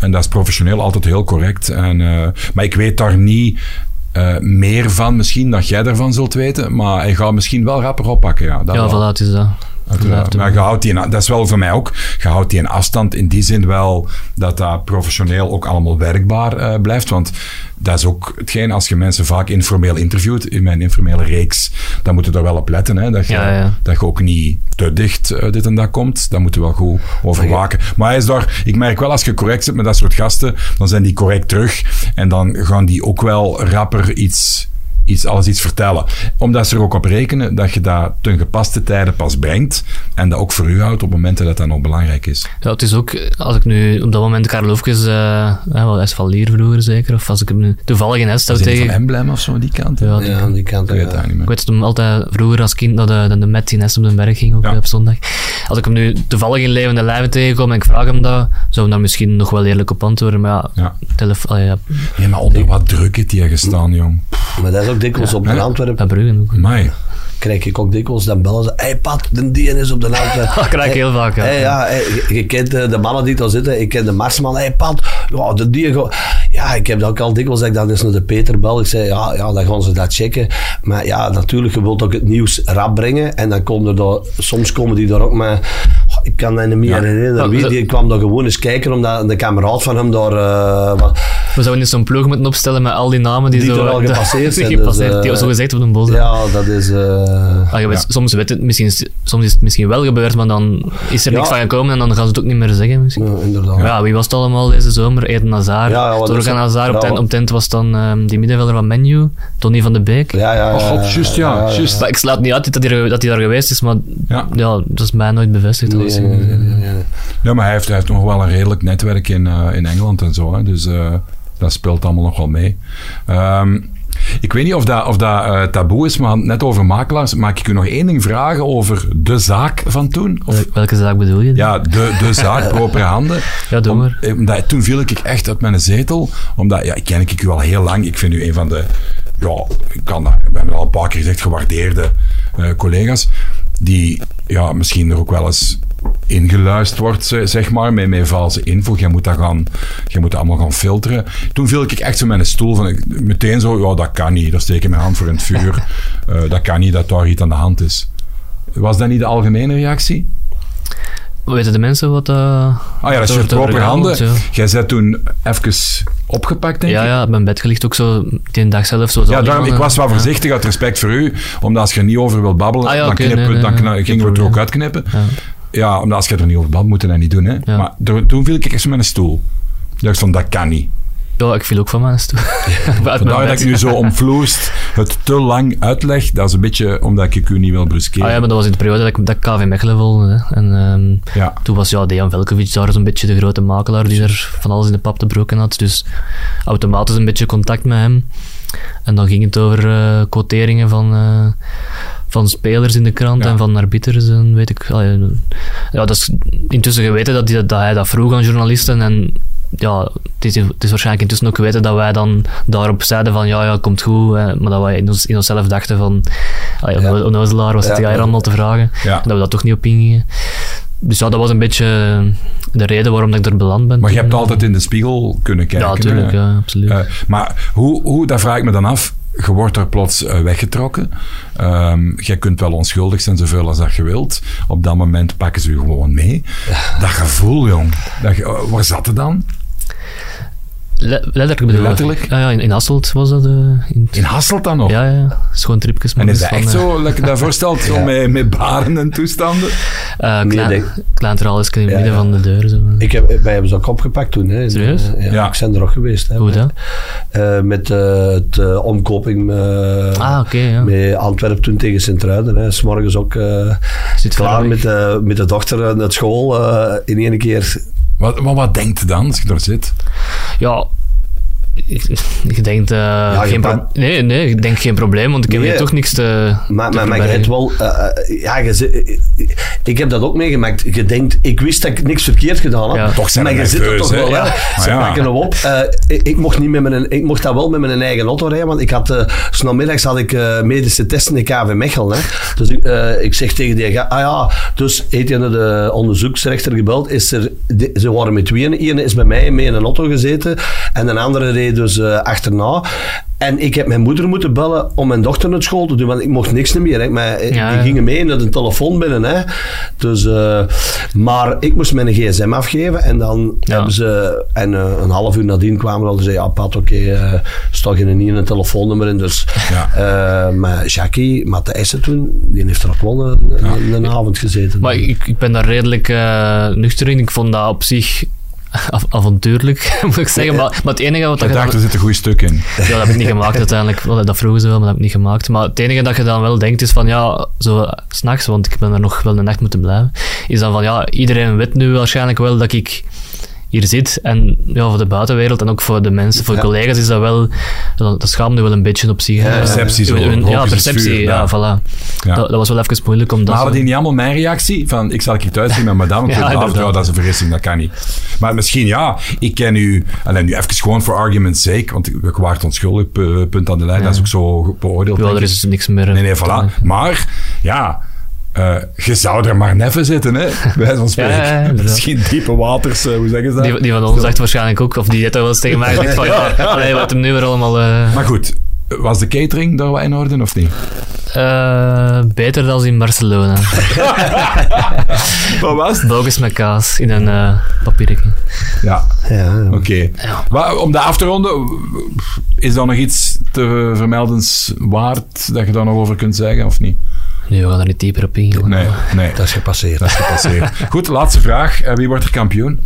En dat is professioneel altijd heel correct. En, eh, maar ik weet daar niet... eh, meer van misschien dat jij daarvan zult weten, maar hij gaat misschien wel rapper oppakken. Ja, dat Ja, wel. voilà, het is dat. Uiteraard. Maar je houdt die, dat is wel voor mij ook. Je houdt die in afstand in die zin wel dat dat professioneel ook allemaal werkbaar eh, blijft. Want dat is ook hetgeen als je mensen vaak informeel interviewt, in mijn informele reeks, dan moet je er wel op letten. Hè, dat, je, Ja, ja. dat je ook niet te dicht eh, dit en dat komt. Dat moet je wel goed overwaken. Maar hij is daar, ik merk wel als je correct zit met dat soort gasten, dan zijn die correct terug. En dan gaan die ook wel rapper iets iets, alles iets vertellen. Omdat ze er ook op rekenen dat je dat ten gepaste tijden pas brengt en dat ook voor u houdt op momenten dat dat nog belangrijk is. Ja, het is ook, eh, als ik nu op dat moment Karel Hoefkes, eh eh, wat is van Lier vroeger zeker, of als ik hem nu toevallig in Est zou Is het van tegen... Emblem of zo, die kant? Ja, die kant. Ik weet ja. niet Ik meer. weet dat hem altijd vroeger als kind naar de, naar de Met in Est op de berg ging, ook Ja. eh, op zondag. Als ik hem nu toevallig in levende lijven tegenkom en ik vraag hem dat, zou hem daar misschien nog wel eerlijk op antwoorden. Maar ja, Ja. telefo- allee, ja, Nee, maar onder wat druk heeft die gestaan, jong. Maar dat is ook dikwijls op de Ja. Antwerpen. bij Brugge ook. Mai. Krijg ik ook dikwijls dan bellen ze. Hey Pat, de DN is op de Antwerpen. Dat krijg ik heel vaak, ja. Hey, ja, hey, je, je kent eh, de mannen die daar zitten. Ik ken de Marsman. Hey Pat, ja, de Diego. Ja, ik heb dat ook al dikwijls dat ik dan eens naar de Peter bel. Ik zei, ja, ja, dan gaan ze dat checken. Maar ja, natuurlijk, je wilt ook het nieuws rap brengen. En dan komen er daar, soms komen die daar ook. Oh, Ik kan me niet meer Ja. herinneren. Wie, die kwam daar gewoon eens kijken, omdat de kameraad van hem daar... eh, wat- We zouden eens zo'n ploeg moeten opstellen met al die namen die, Die zo... er al gepasseerd die zijn, gepasseerd, dus, die eh, zo gezegd op een bos. ja, dat is... eh, Ah, je weet, Ja. Soms, weet het, misschien, is- soms is het misschien wel gebeurd, maar dan is er Ja. niks van gekomen en dan gaan ze het ook niet meer zeggen. Misschien. ja, inderdaad. Ja, wie was het allemaal deze zomer? Eden Hazard, Ja, Torgan? Hazard. Op, Ja, ten, wat- op tent was dan ehm, die middenvelder van Menu, Tony van de Beek. Ja, ja, Oh god, juist ja, juist. Maar ik sluit niet uit dat hij, dat hij daar geweest is, maar Ja. ja. dat is mij nooit bevestigd. Nee, nee, nee, nee, nee. Ja, maar hij heeft, hij heeft nog wel een redelijk netwerk in, eh, in Engeland en zo. Hè. Dus eh, dat speelt allemaal nog wel mee. Ehm, ik weet niet of dat, of dat eh, taboe is, maar net over makelaars. Mag ik u nog één ding vragen over de zaak van toen? Of, Wel- Welke zaak bedoel je? ja, de, de zaak, propere handen. Ja, doe maar. eh, omdat, toen viel ik echt uit mijn zetel. Omdat, ja, ik ken ik u al heel lang. Ik vind u een van de ja, ik kan dat, we hebben al een paar keer gezegd, gewaardeerde eh, collega's, die ja, misschien er ook wel eens ingeluisterd wordt, ze- zeg maar, met, met valse info. Jij moet dat gaan, jij moet dat allemaal gaan filteren. Toen viel ik echt zo met een stoel van, ik- meteen zo, ja, dat kan niet. Daar steek ik mijn hand voor in het vuur. Eh, dat kan niet, dat daar iets aan de hand is. Was dat niet de algemene reactie? Weten de mensen wat... eh Ah ja, dat is je er proper handen. zo? Jij bent toen even opgepakt, denk Ja, ik? ja, op mijn bed gelicht ook zo, die dag zelf zo. Ja, daarom, ik eh, was wel ja. voorzichtig uit respect voor u. Omdat als je er niet over wilt babbelen, Ah ja, dan, knippen, nee, nee, dan nee, gingen we het er ook uitknippen. Ja. Ja, omdat als je er niet over babbelt, moet dat niet doen. Hè? Ja. Maar toen viel ik zo met een stoel. Ik dacht van, dat kan niet. Ja, ik viel ook van mijn stoel. Mijn Vandaar dat ik nu zo omvloerst het te lang uitleg. Dat is een beetje omdat ik u niet wil bruskeren. Ah ja, maar dat was in de periode dat ik, dat ik KV Mechelen hè. En ehm, Ja. toen was ja, Dejan Velkovic daar zo'n beetje de grote makelaar die er van alles in de pap te broken had. Dus automatisch een beetje contact met hem. En dan ging het over eh, quoteringen van, eh, van spelers in de krant Ja. en van arbiters en weet ik. ja, dat is intussen geweten dat, die, dat hij dat vroeg aan journalisten en ja, het is, het is waarschijnlijk intussen ook geweten dat wij dan daarop zeiden van ja, ja, komt goed, eh, maar dat wij in, ons, in onszelf dachten van ja, onnozelaar, wat zit Ja. jij hier allemaal te vragen? Ja. Dat we dat toch niet op ingingen. Dus ja, dat was een beetje de reden waarom ik er beland ben. Maar je hebt altijd in de spiegel kunnen kijken. Ja, natuurlijk, ja, absoluut. Eh, maar hoe, hoe, daar vraag ik me dan af. Je wordt er plots eh, weggetrokken. Ehm jij kunt wel onschuldig zijn, zoveel als dat je wilt. Op dat moment pakken ze je gewoon mee. Dat gevoel, jong. Dat, waar zat het dan? Le- letterlijk bedoel ik. Letterlijk? Ja, ja, in, in Hasselt was dat. eh, in, In Hasselt dan nog? ja, ja, schoon tripjes. En is dus dat echt van, eh, zo, lekker dat voorstelt, zo met, met baren en toestanden? eh, Nee, klein, denk- klein traaltje in het Ja, midden ja. van de deur. Zo. Ik heb, wij hebben ze ook opgepakt toen. Hè. Serieus? Eh, ja, Ja. Ik ben er ook geweest. Hè, Hoe eh, met eh, het eh, omkoping eh, Ah, oké, ja. met Antwerpen toen tegen Sint-Truiden. hè. 's morgens ook eh, Zit klaar met de, met de dochter naar school. eh, in één keer. Wat, wat, wat denkt dan als je daar zit? Ja, ik, ik denk... eh, je geen pro- nee, nee, ik denk geen probleem, want ik heb Nee. hier toch niks te. Maar, te maar, maar je hebt wel... eh, eh, ja, je ik heb dat ook meegemaakt. Je denkt, ik wist dat ik niks verkeerd gedaan had. Ja. Toch zijn maar je zit er toch wel, Ja. Ze ja. pakken hem op. Eh, ik, ik mocht niet met mijn, ik mocht dat wel met mijn eigen auto rijden, want ik had... eh, s namiddags had ik eh, medische testen in KV Mechelen. Hè. Dus ik, eh, ik zeg tegen die ah ja, dus heeft hij naar de onderzoeksrechter gebeld. Is er, de- ze waren met tweeën. Eén is bij mij mee in een auto gezeten en een andere reed dus eh, achterna. En ik heb mijn moeder moeten bellen om mijn dochter naar school te doen, want ik mocht niks meer. Hè. Maar Ja, die ja. gingen mee naar de telefoon binnen. Hè. Dus, eh, maar ik moest mijn gsm afgeven en dan Ja. hebben ze... En eh, een half uur nadien kwamen ze en zeiden, ja Pat, oké, eh stond je er niet in een telefoonnummer in. Dus, Ja. eh, maar Jackie, Matthijssen toen, die heeft er ook wel een, een, een avond gezeten. Maar ik, ik ben daar redelijk nuchter in. Ik vond dat op zich av- avontuurlijk, moet ik zeggen. Maar, maar het enige wat Ik je dacht, er zit een goed stuk in. Ja, dat heb ik niet gemaakt uiteindelijk. Wel, Dat vroegen ze wel, maar dat heb ik niet gemaakt. Maar het enige dat je dan wel denkt is van ja, zo eh, s'nachts, want ik ben er nog wel een nacht moeten blijven, is dan van ja, iedereen weet nu waarschijnlijk wel dat ik hier zit. En ja, voor de buitenwereld en ook voor de mensen, voor Ja. collega's is dat wel, dat, nu wel een beetje op zich. hè. perceptie zo, Ja, perceptie, vuur, ja, ja. voilà. Ja. Dat, dat was wel even moeilijk om dat... Maar hadden die niet allemaal mijn reactie? Van, ik zal ik thuis zien met madame. Ja, Ja, ja, dat is een vergissing, dat kan niet. Maar misschien, ja, ik ken u... Alleen nu even gewoon voor argument's sake, want we kwaart onschuldig, pu- punt aan de lijn, dat is ook zo beoordeeld. Ja, er is niks meer... Nee, nee, voilà. Maar, ja... eh, je zou er maar neffen zitten, hè? Wij van spreken. Ja, ja, ja, inderdaad. Misschien diepe waters, eh, hoe zeggen ze dat? Die, die van ons zegt waarschijnlijk ook, of die heeft wel eens tegen mij gezegd van ja, allee, wat hem nu weer allemaal... eh, Maar goed, was de catering daar wel in orde of niet? eh, beter dan in Barcelona. Wat was het? Bogus met kaas in een eh papiertje. Ja, ja, oké. Maar Om dat af te ronden, is er nog iets te vermeldens waard dat je daar nog over kunt zeggen of niet? Nee, we gaan er niet dieper op in. Nee, nee. dat is gepasseerd. Dat is gepasseerd. Goed, laatste vraag. Eh, wie wordt er kampioen?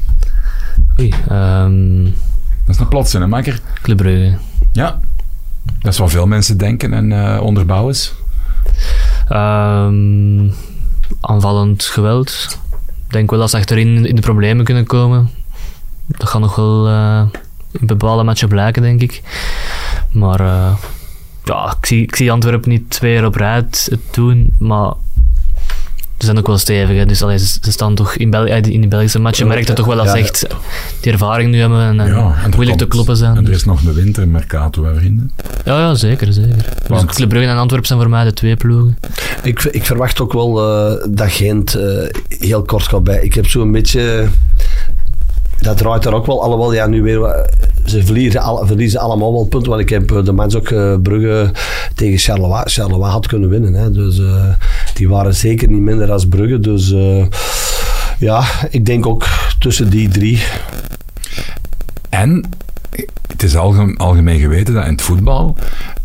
Oei, ehm Dat is een plotse, hè, makker? Club Brugge. Ja. Dat is wat veel mensen denken en eh onderbouwen. Ehm, aanvallend geweld. Ik denk wel dat ze achterin in de problemen kunnen komen. Dat gaat nog wel eh, in bepaalde matchen blijken, denk ik. Maar ja, ik zie, ik zie Antwerpen niet twee jaar op rij het het doen. Maar Ze zijn ook wel stevig, hè. dus allee, ze, ze staan toch in, Bel in die Belgische matchen. merk je toch wel dat ze Ja, ja. echt die ervaring nu hebben en, en Ja, en moeilijk te kloppen zijn. En er is nog een wintermercato, hè, vrienden. Ja, ja, zeker, zeker. Dus Want- Club Brugge en Antwerpen zijn voor mij de twee ploegen. Ik, ik verwacht ook wel eh, dat Gent eh, heel kort gaat bij. Ik heb zo'n beetje... Dat draait er ook wel, alhoewel ja, nu weer... wat- Ze verliezen, verliezen allemaal wel punten, want ik heb eh, de match ook eh, Brugge tegen Charleroi, Charleroi had kunnen winnen. Hè. Dus eh, die waren zeker niet minder als Brugge. Dus eh, ja, ik denk ook tussen die drie. En het is algemeen, geweten dat in het voetbal,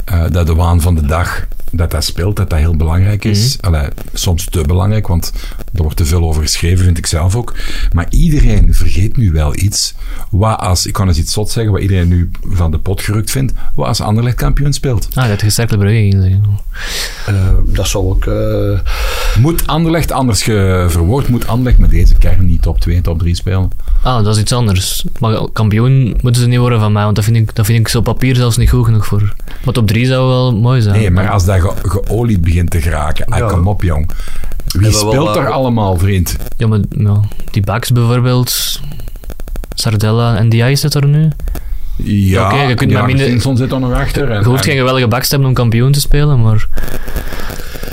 eh, dat de waan van de dag dat dat speelt, dat dat heel belangrijk is. Allee, soms te belangrijk, want er wordt te veel over geschreven, vind ik zelf ook. Maar iedereen vergeet nu wel iets. Wat als, ik kan eens iets zot zeggen, wat iedereen nu van de pot gerukt vindt, wat als Anderlecht kampioen speelt. Ah, Club Brugge in zeggen. Eh, dat zal ook... eh, Moet Anderlecht, anders ge- verwoord, moet Anderlecht met deze kern niet top 2, top 3 spelen? Ah, dat is iets anders. Maar kampioen moeten ze niet worden van mij, want dat vind ik, dat vind ik zo papier zelfs niet goed genoeg voor. Maar top 3 zou wel mooi zijn. Nee, maar als dat ge- geolied begint te geraken, ah, Ja. kom op jong. Wie Hebben we wel, speelt er eh, allemaal, vriend? Ja, maar ja, die backs bijvoorbeeld, Sardella en Dia zit er nu. Ja, Oké, je kunt ja, minder- Simpson zit er nog achter. En, Je hoeft en- geen geweldige backs te hebben om kampioen te spelen, maar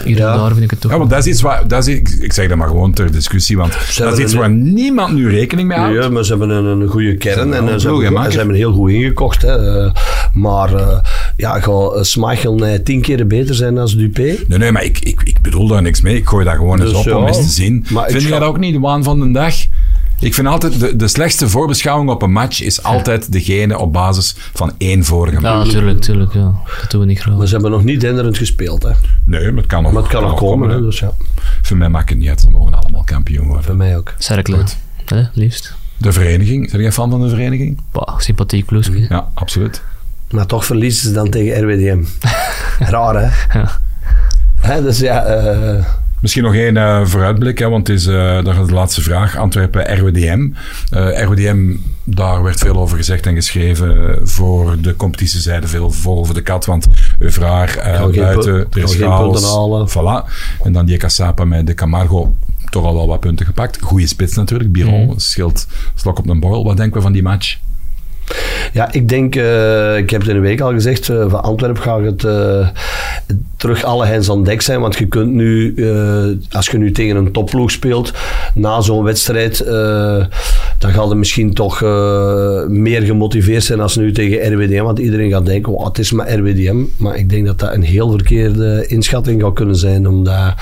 hier en Ja. daar vind ik het toch Ja, want dat is iets waar, dat is, ik- ik zeg dat maar gewoon ter discussie, want dat is iets een- waar niemand nu rekening mee houdt. Ja, maar ze hebben een, een goede kern en eh, ze hebben, Makker? ze hebben heel goed ingekocht. Hè. Eh, maar eh, ja, gaat Schmeichel nee, tien keer beter zijn dan Dupé? Nee, nee, maar ik, ik, ik bedoel daar niks mee. Ik gooi dat gewoon eens Dus op ja, om eens te zien. Vind je dat ook niet, de waan van de dag? Ik vind altijd, de, de slechtste voorbeschouwing op een match is altijd degene op basis van één vorige Ja, match. natuurlijk, natuurlijk. Ja. Dat doen we niet graag. Maar ze hebben nog niet denderend gespeeld. Hè. Nee, maar het kan nog, Maar het kan nog komen. hè, dus ja, Voor mij maakt het niet uit, ze mogen allemaal kampioen worden. voor mij ook. Cercle, Goed. hè, liefst. De vereniging, zijn jij fan van de vereniging? Bah, sympathiek ploegje. Ja, absoluut. Maar toch verliezen ze dan tegen RWDM. Raar, hè? Ja. hè dus ja, eh, Misschien nog één eh, vooruitblik, hè, want het is, eh dat is de laatste vraag. Antwerpen RWDM. Eh, RWDM, daar werd veel over gezegd en geschreven. Voor de competitiezijde veel vol over de kat, want Euvraar eh, buiten, er is chaos. punten halen. Voilà. En dan die Cassapa met de Camargo, toch al wel wat punten gepakt. Goeie spits natuurlijk, Biron Mhm. scheelt slok op een borrel. Wat denken we van die match? Ja, ik denk, eh, ik heb het in een week al gezegd, eh, van Antwerpen gaat het eh, terug alle hens aan dek zijn. Want je kunt nu, als je nu tegen een topploeg speelt, na zo'n wedstrijd, dan gaat het misschien toch meer gemotiveerd zijn als nu tegen RWDM. Want iedereen gaat denken, oh, het is maar RWDM. Maar ik denk dat dat een heel verkeerde inschatting gaat kunnen zijn. Omdat,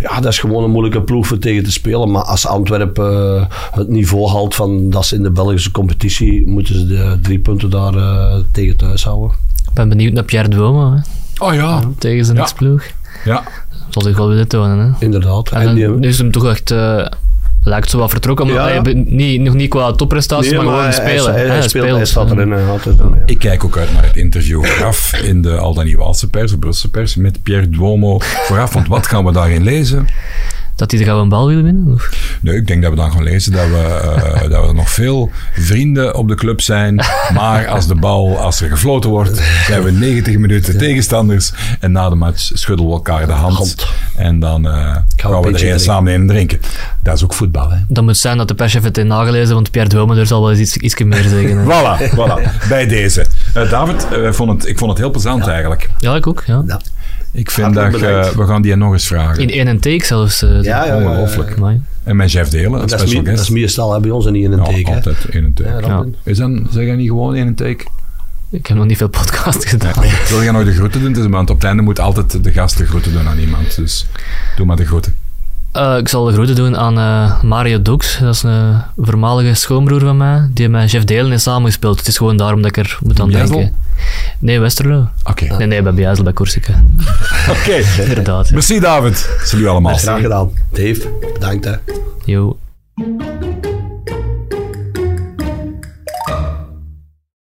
ja, dat is gewoon een moeilijke ploeg voor tegen te spelen. Maar als Antwerpen eh, het niveau haalt van dat ze in de Belgische competitie, moeten ze de drie punten daar eh, tegen thuis houden. Ik ben benieuwd naar Pierre Duomo, hè, Oh ja, tegen zijn Ja. ex-ploeg. ja. Zal zich wel willen tonen, hè. Inderdaad. En En dan- die- nu is hem toch echt... eh, lijkt zo wat vertrokken, maar Ja, niet, nog niet qua topprestaties, Nee, maar, gewoon hij- spelen. Hij, hè, hij, speelt, hij staat ja. erin. Er, ja. Ik kijk ook uit naar het interview vooraf in de al dan niet Waalse pers, of Brusselse pers, met Pierre Duomo vooraf. Want wat gaan we daarin lezen? Dat hij de gouden bal wil winnen? Of? Nee, ik denk dat we dan gaan lezen dat we, eh, dat we nog veel vrienden op de club zijn. Maar als de bal, als er gefloten wordt, zijn we 90 minuten tegenstanders. En na de match schudden we elkaar de hand. En dan eh, gaan we er samen in drinken. Dat is ook voetbal, hè? Dat moet zijn dat de perschef het heeft nagelezen, want Pierre er zal wel eens iets, ietsje meer zeggen. Voilà, voilà. Bij deze. Eh, David, eh, ik vond het, ik vond het heel plezant eigenlijk. Ja, ik ook. Ja. Ja. Ik vind dat bedankt. we gaan die nog eens vragen. In één take zelfs. eh, Ja, ja, Ongelooflijk. Amai. En mijn chef delen, een Dat is, me- dat is meestal hè, bij ons en niet in een Ja, teken. hè. altijd in een take. Ja, Ja. Is dan, zeg je niet gewoon in een take? Ik heb nog niet veel podcast gedaan. Wil je nog de groeten doen? Het is- Want op het einde moet altijd de gast de groeten doen aan iemand. Dus doe maar de groeten. Eh, ik zal de groeten doen aan eh, Mario Doeks. Dat is een voormalige schoonbroer van mij, die met Jeff Delen is samengespeeld. Het is gewoon daarom dat ik er moet aan denken. Nee, Westerlo. Oké. Okay. Nee, nee, bij Biazel, bij Corsica. Oké. Okay. Inderdaad. Merci, David. Salut allemaal. Graag gedaan. Dave, bedankt hè. Jo.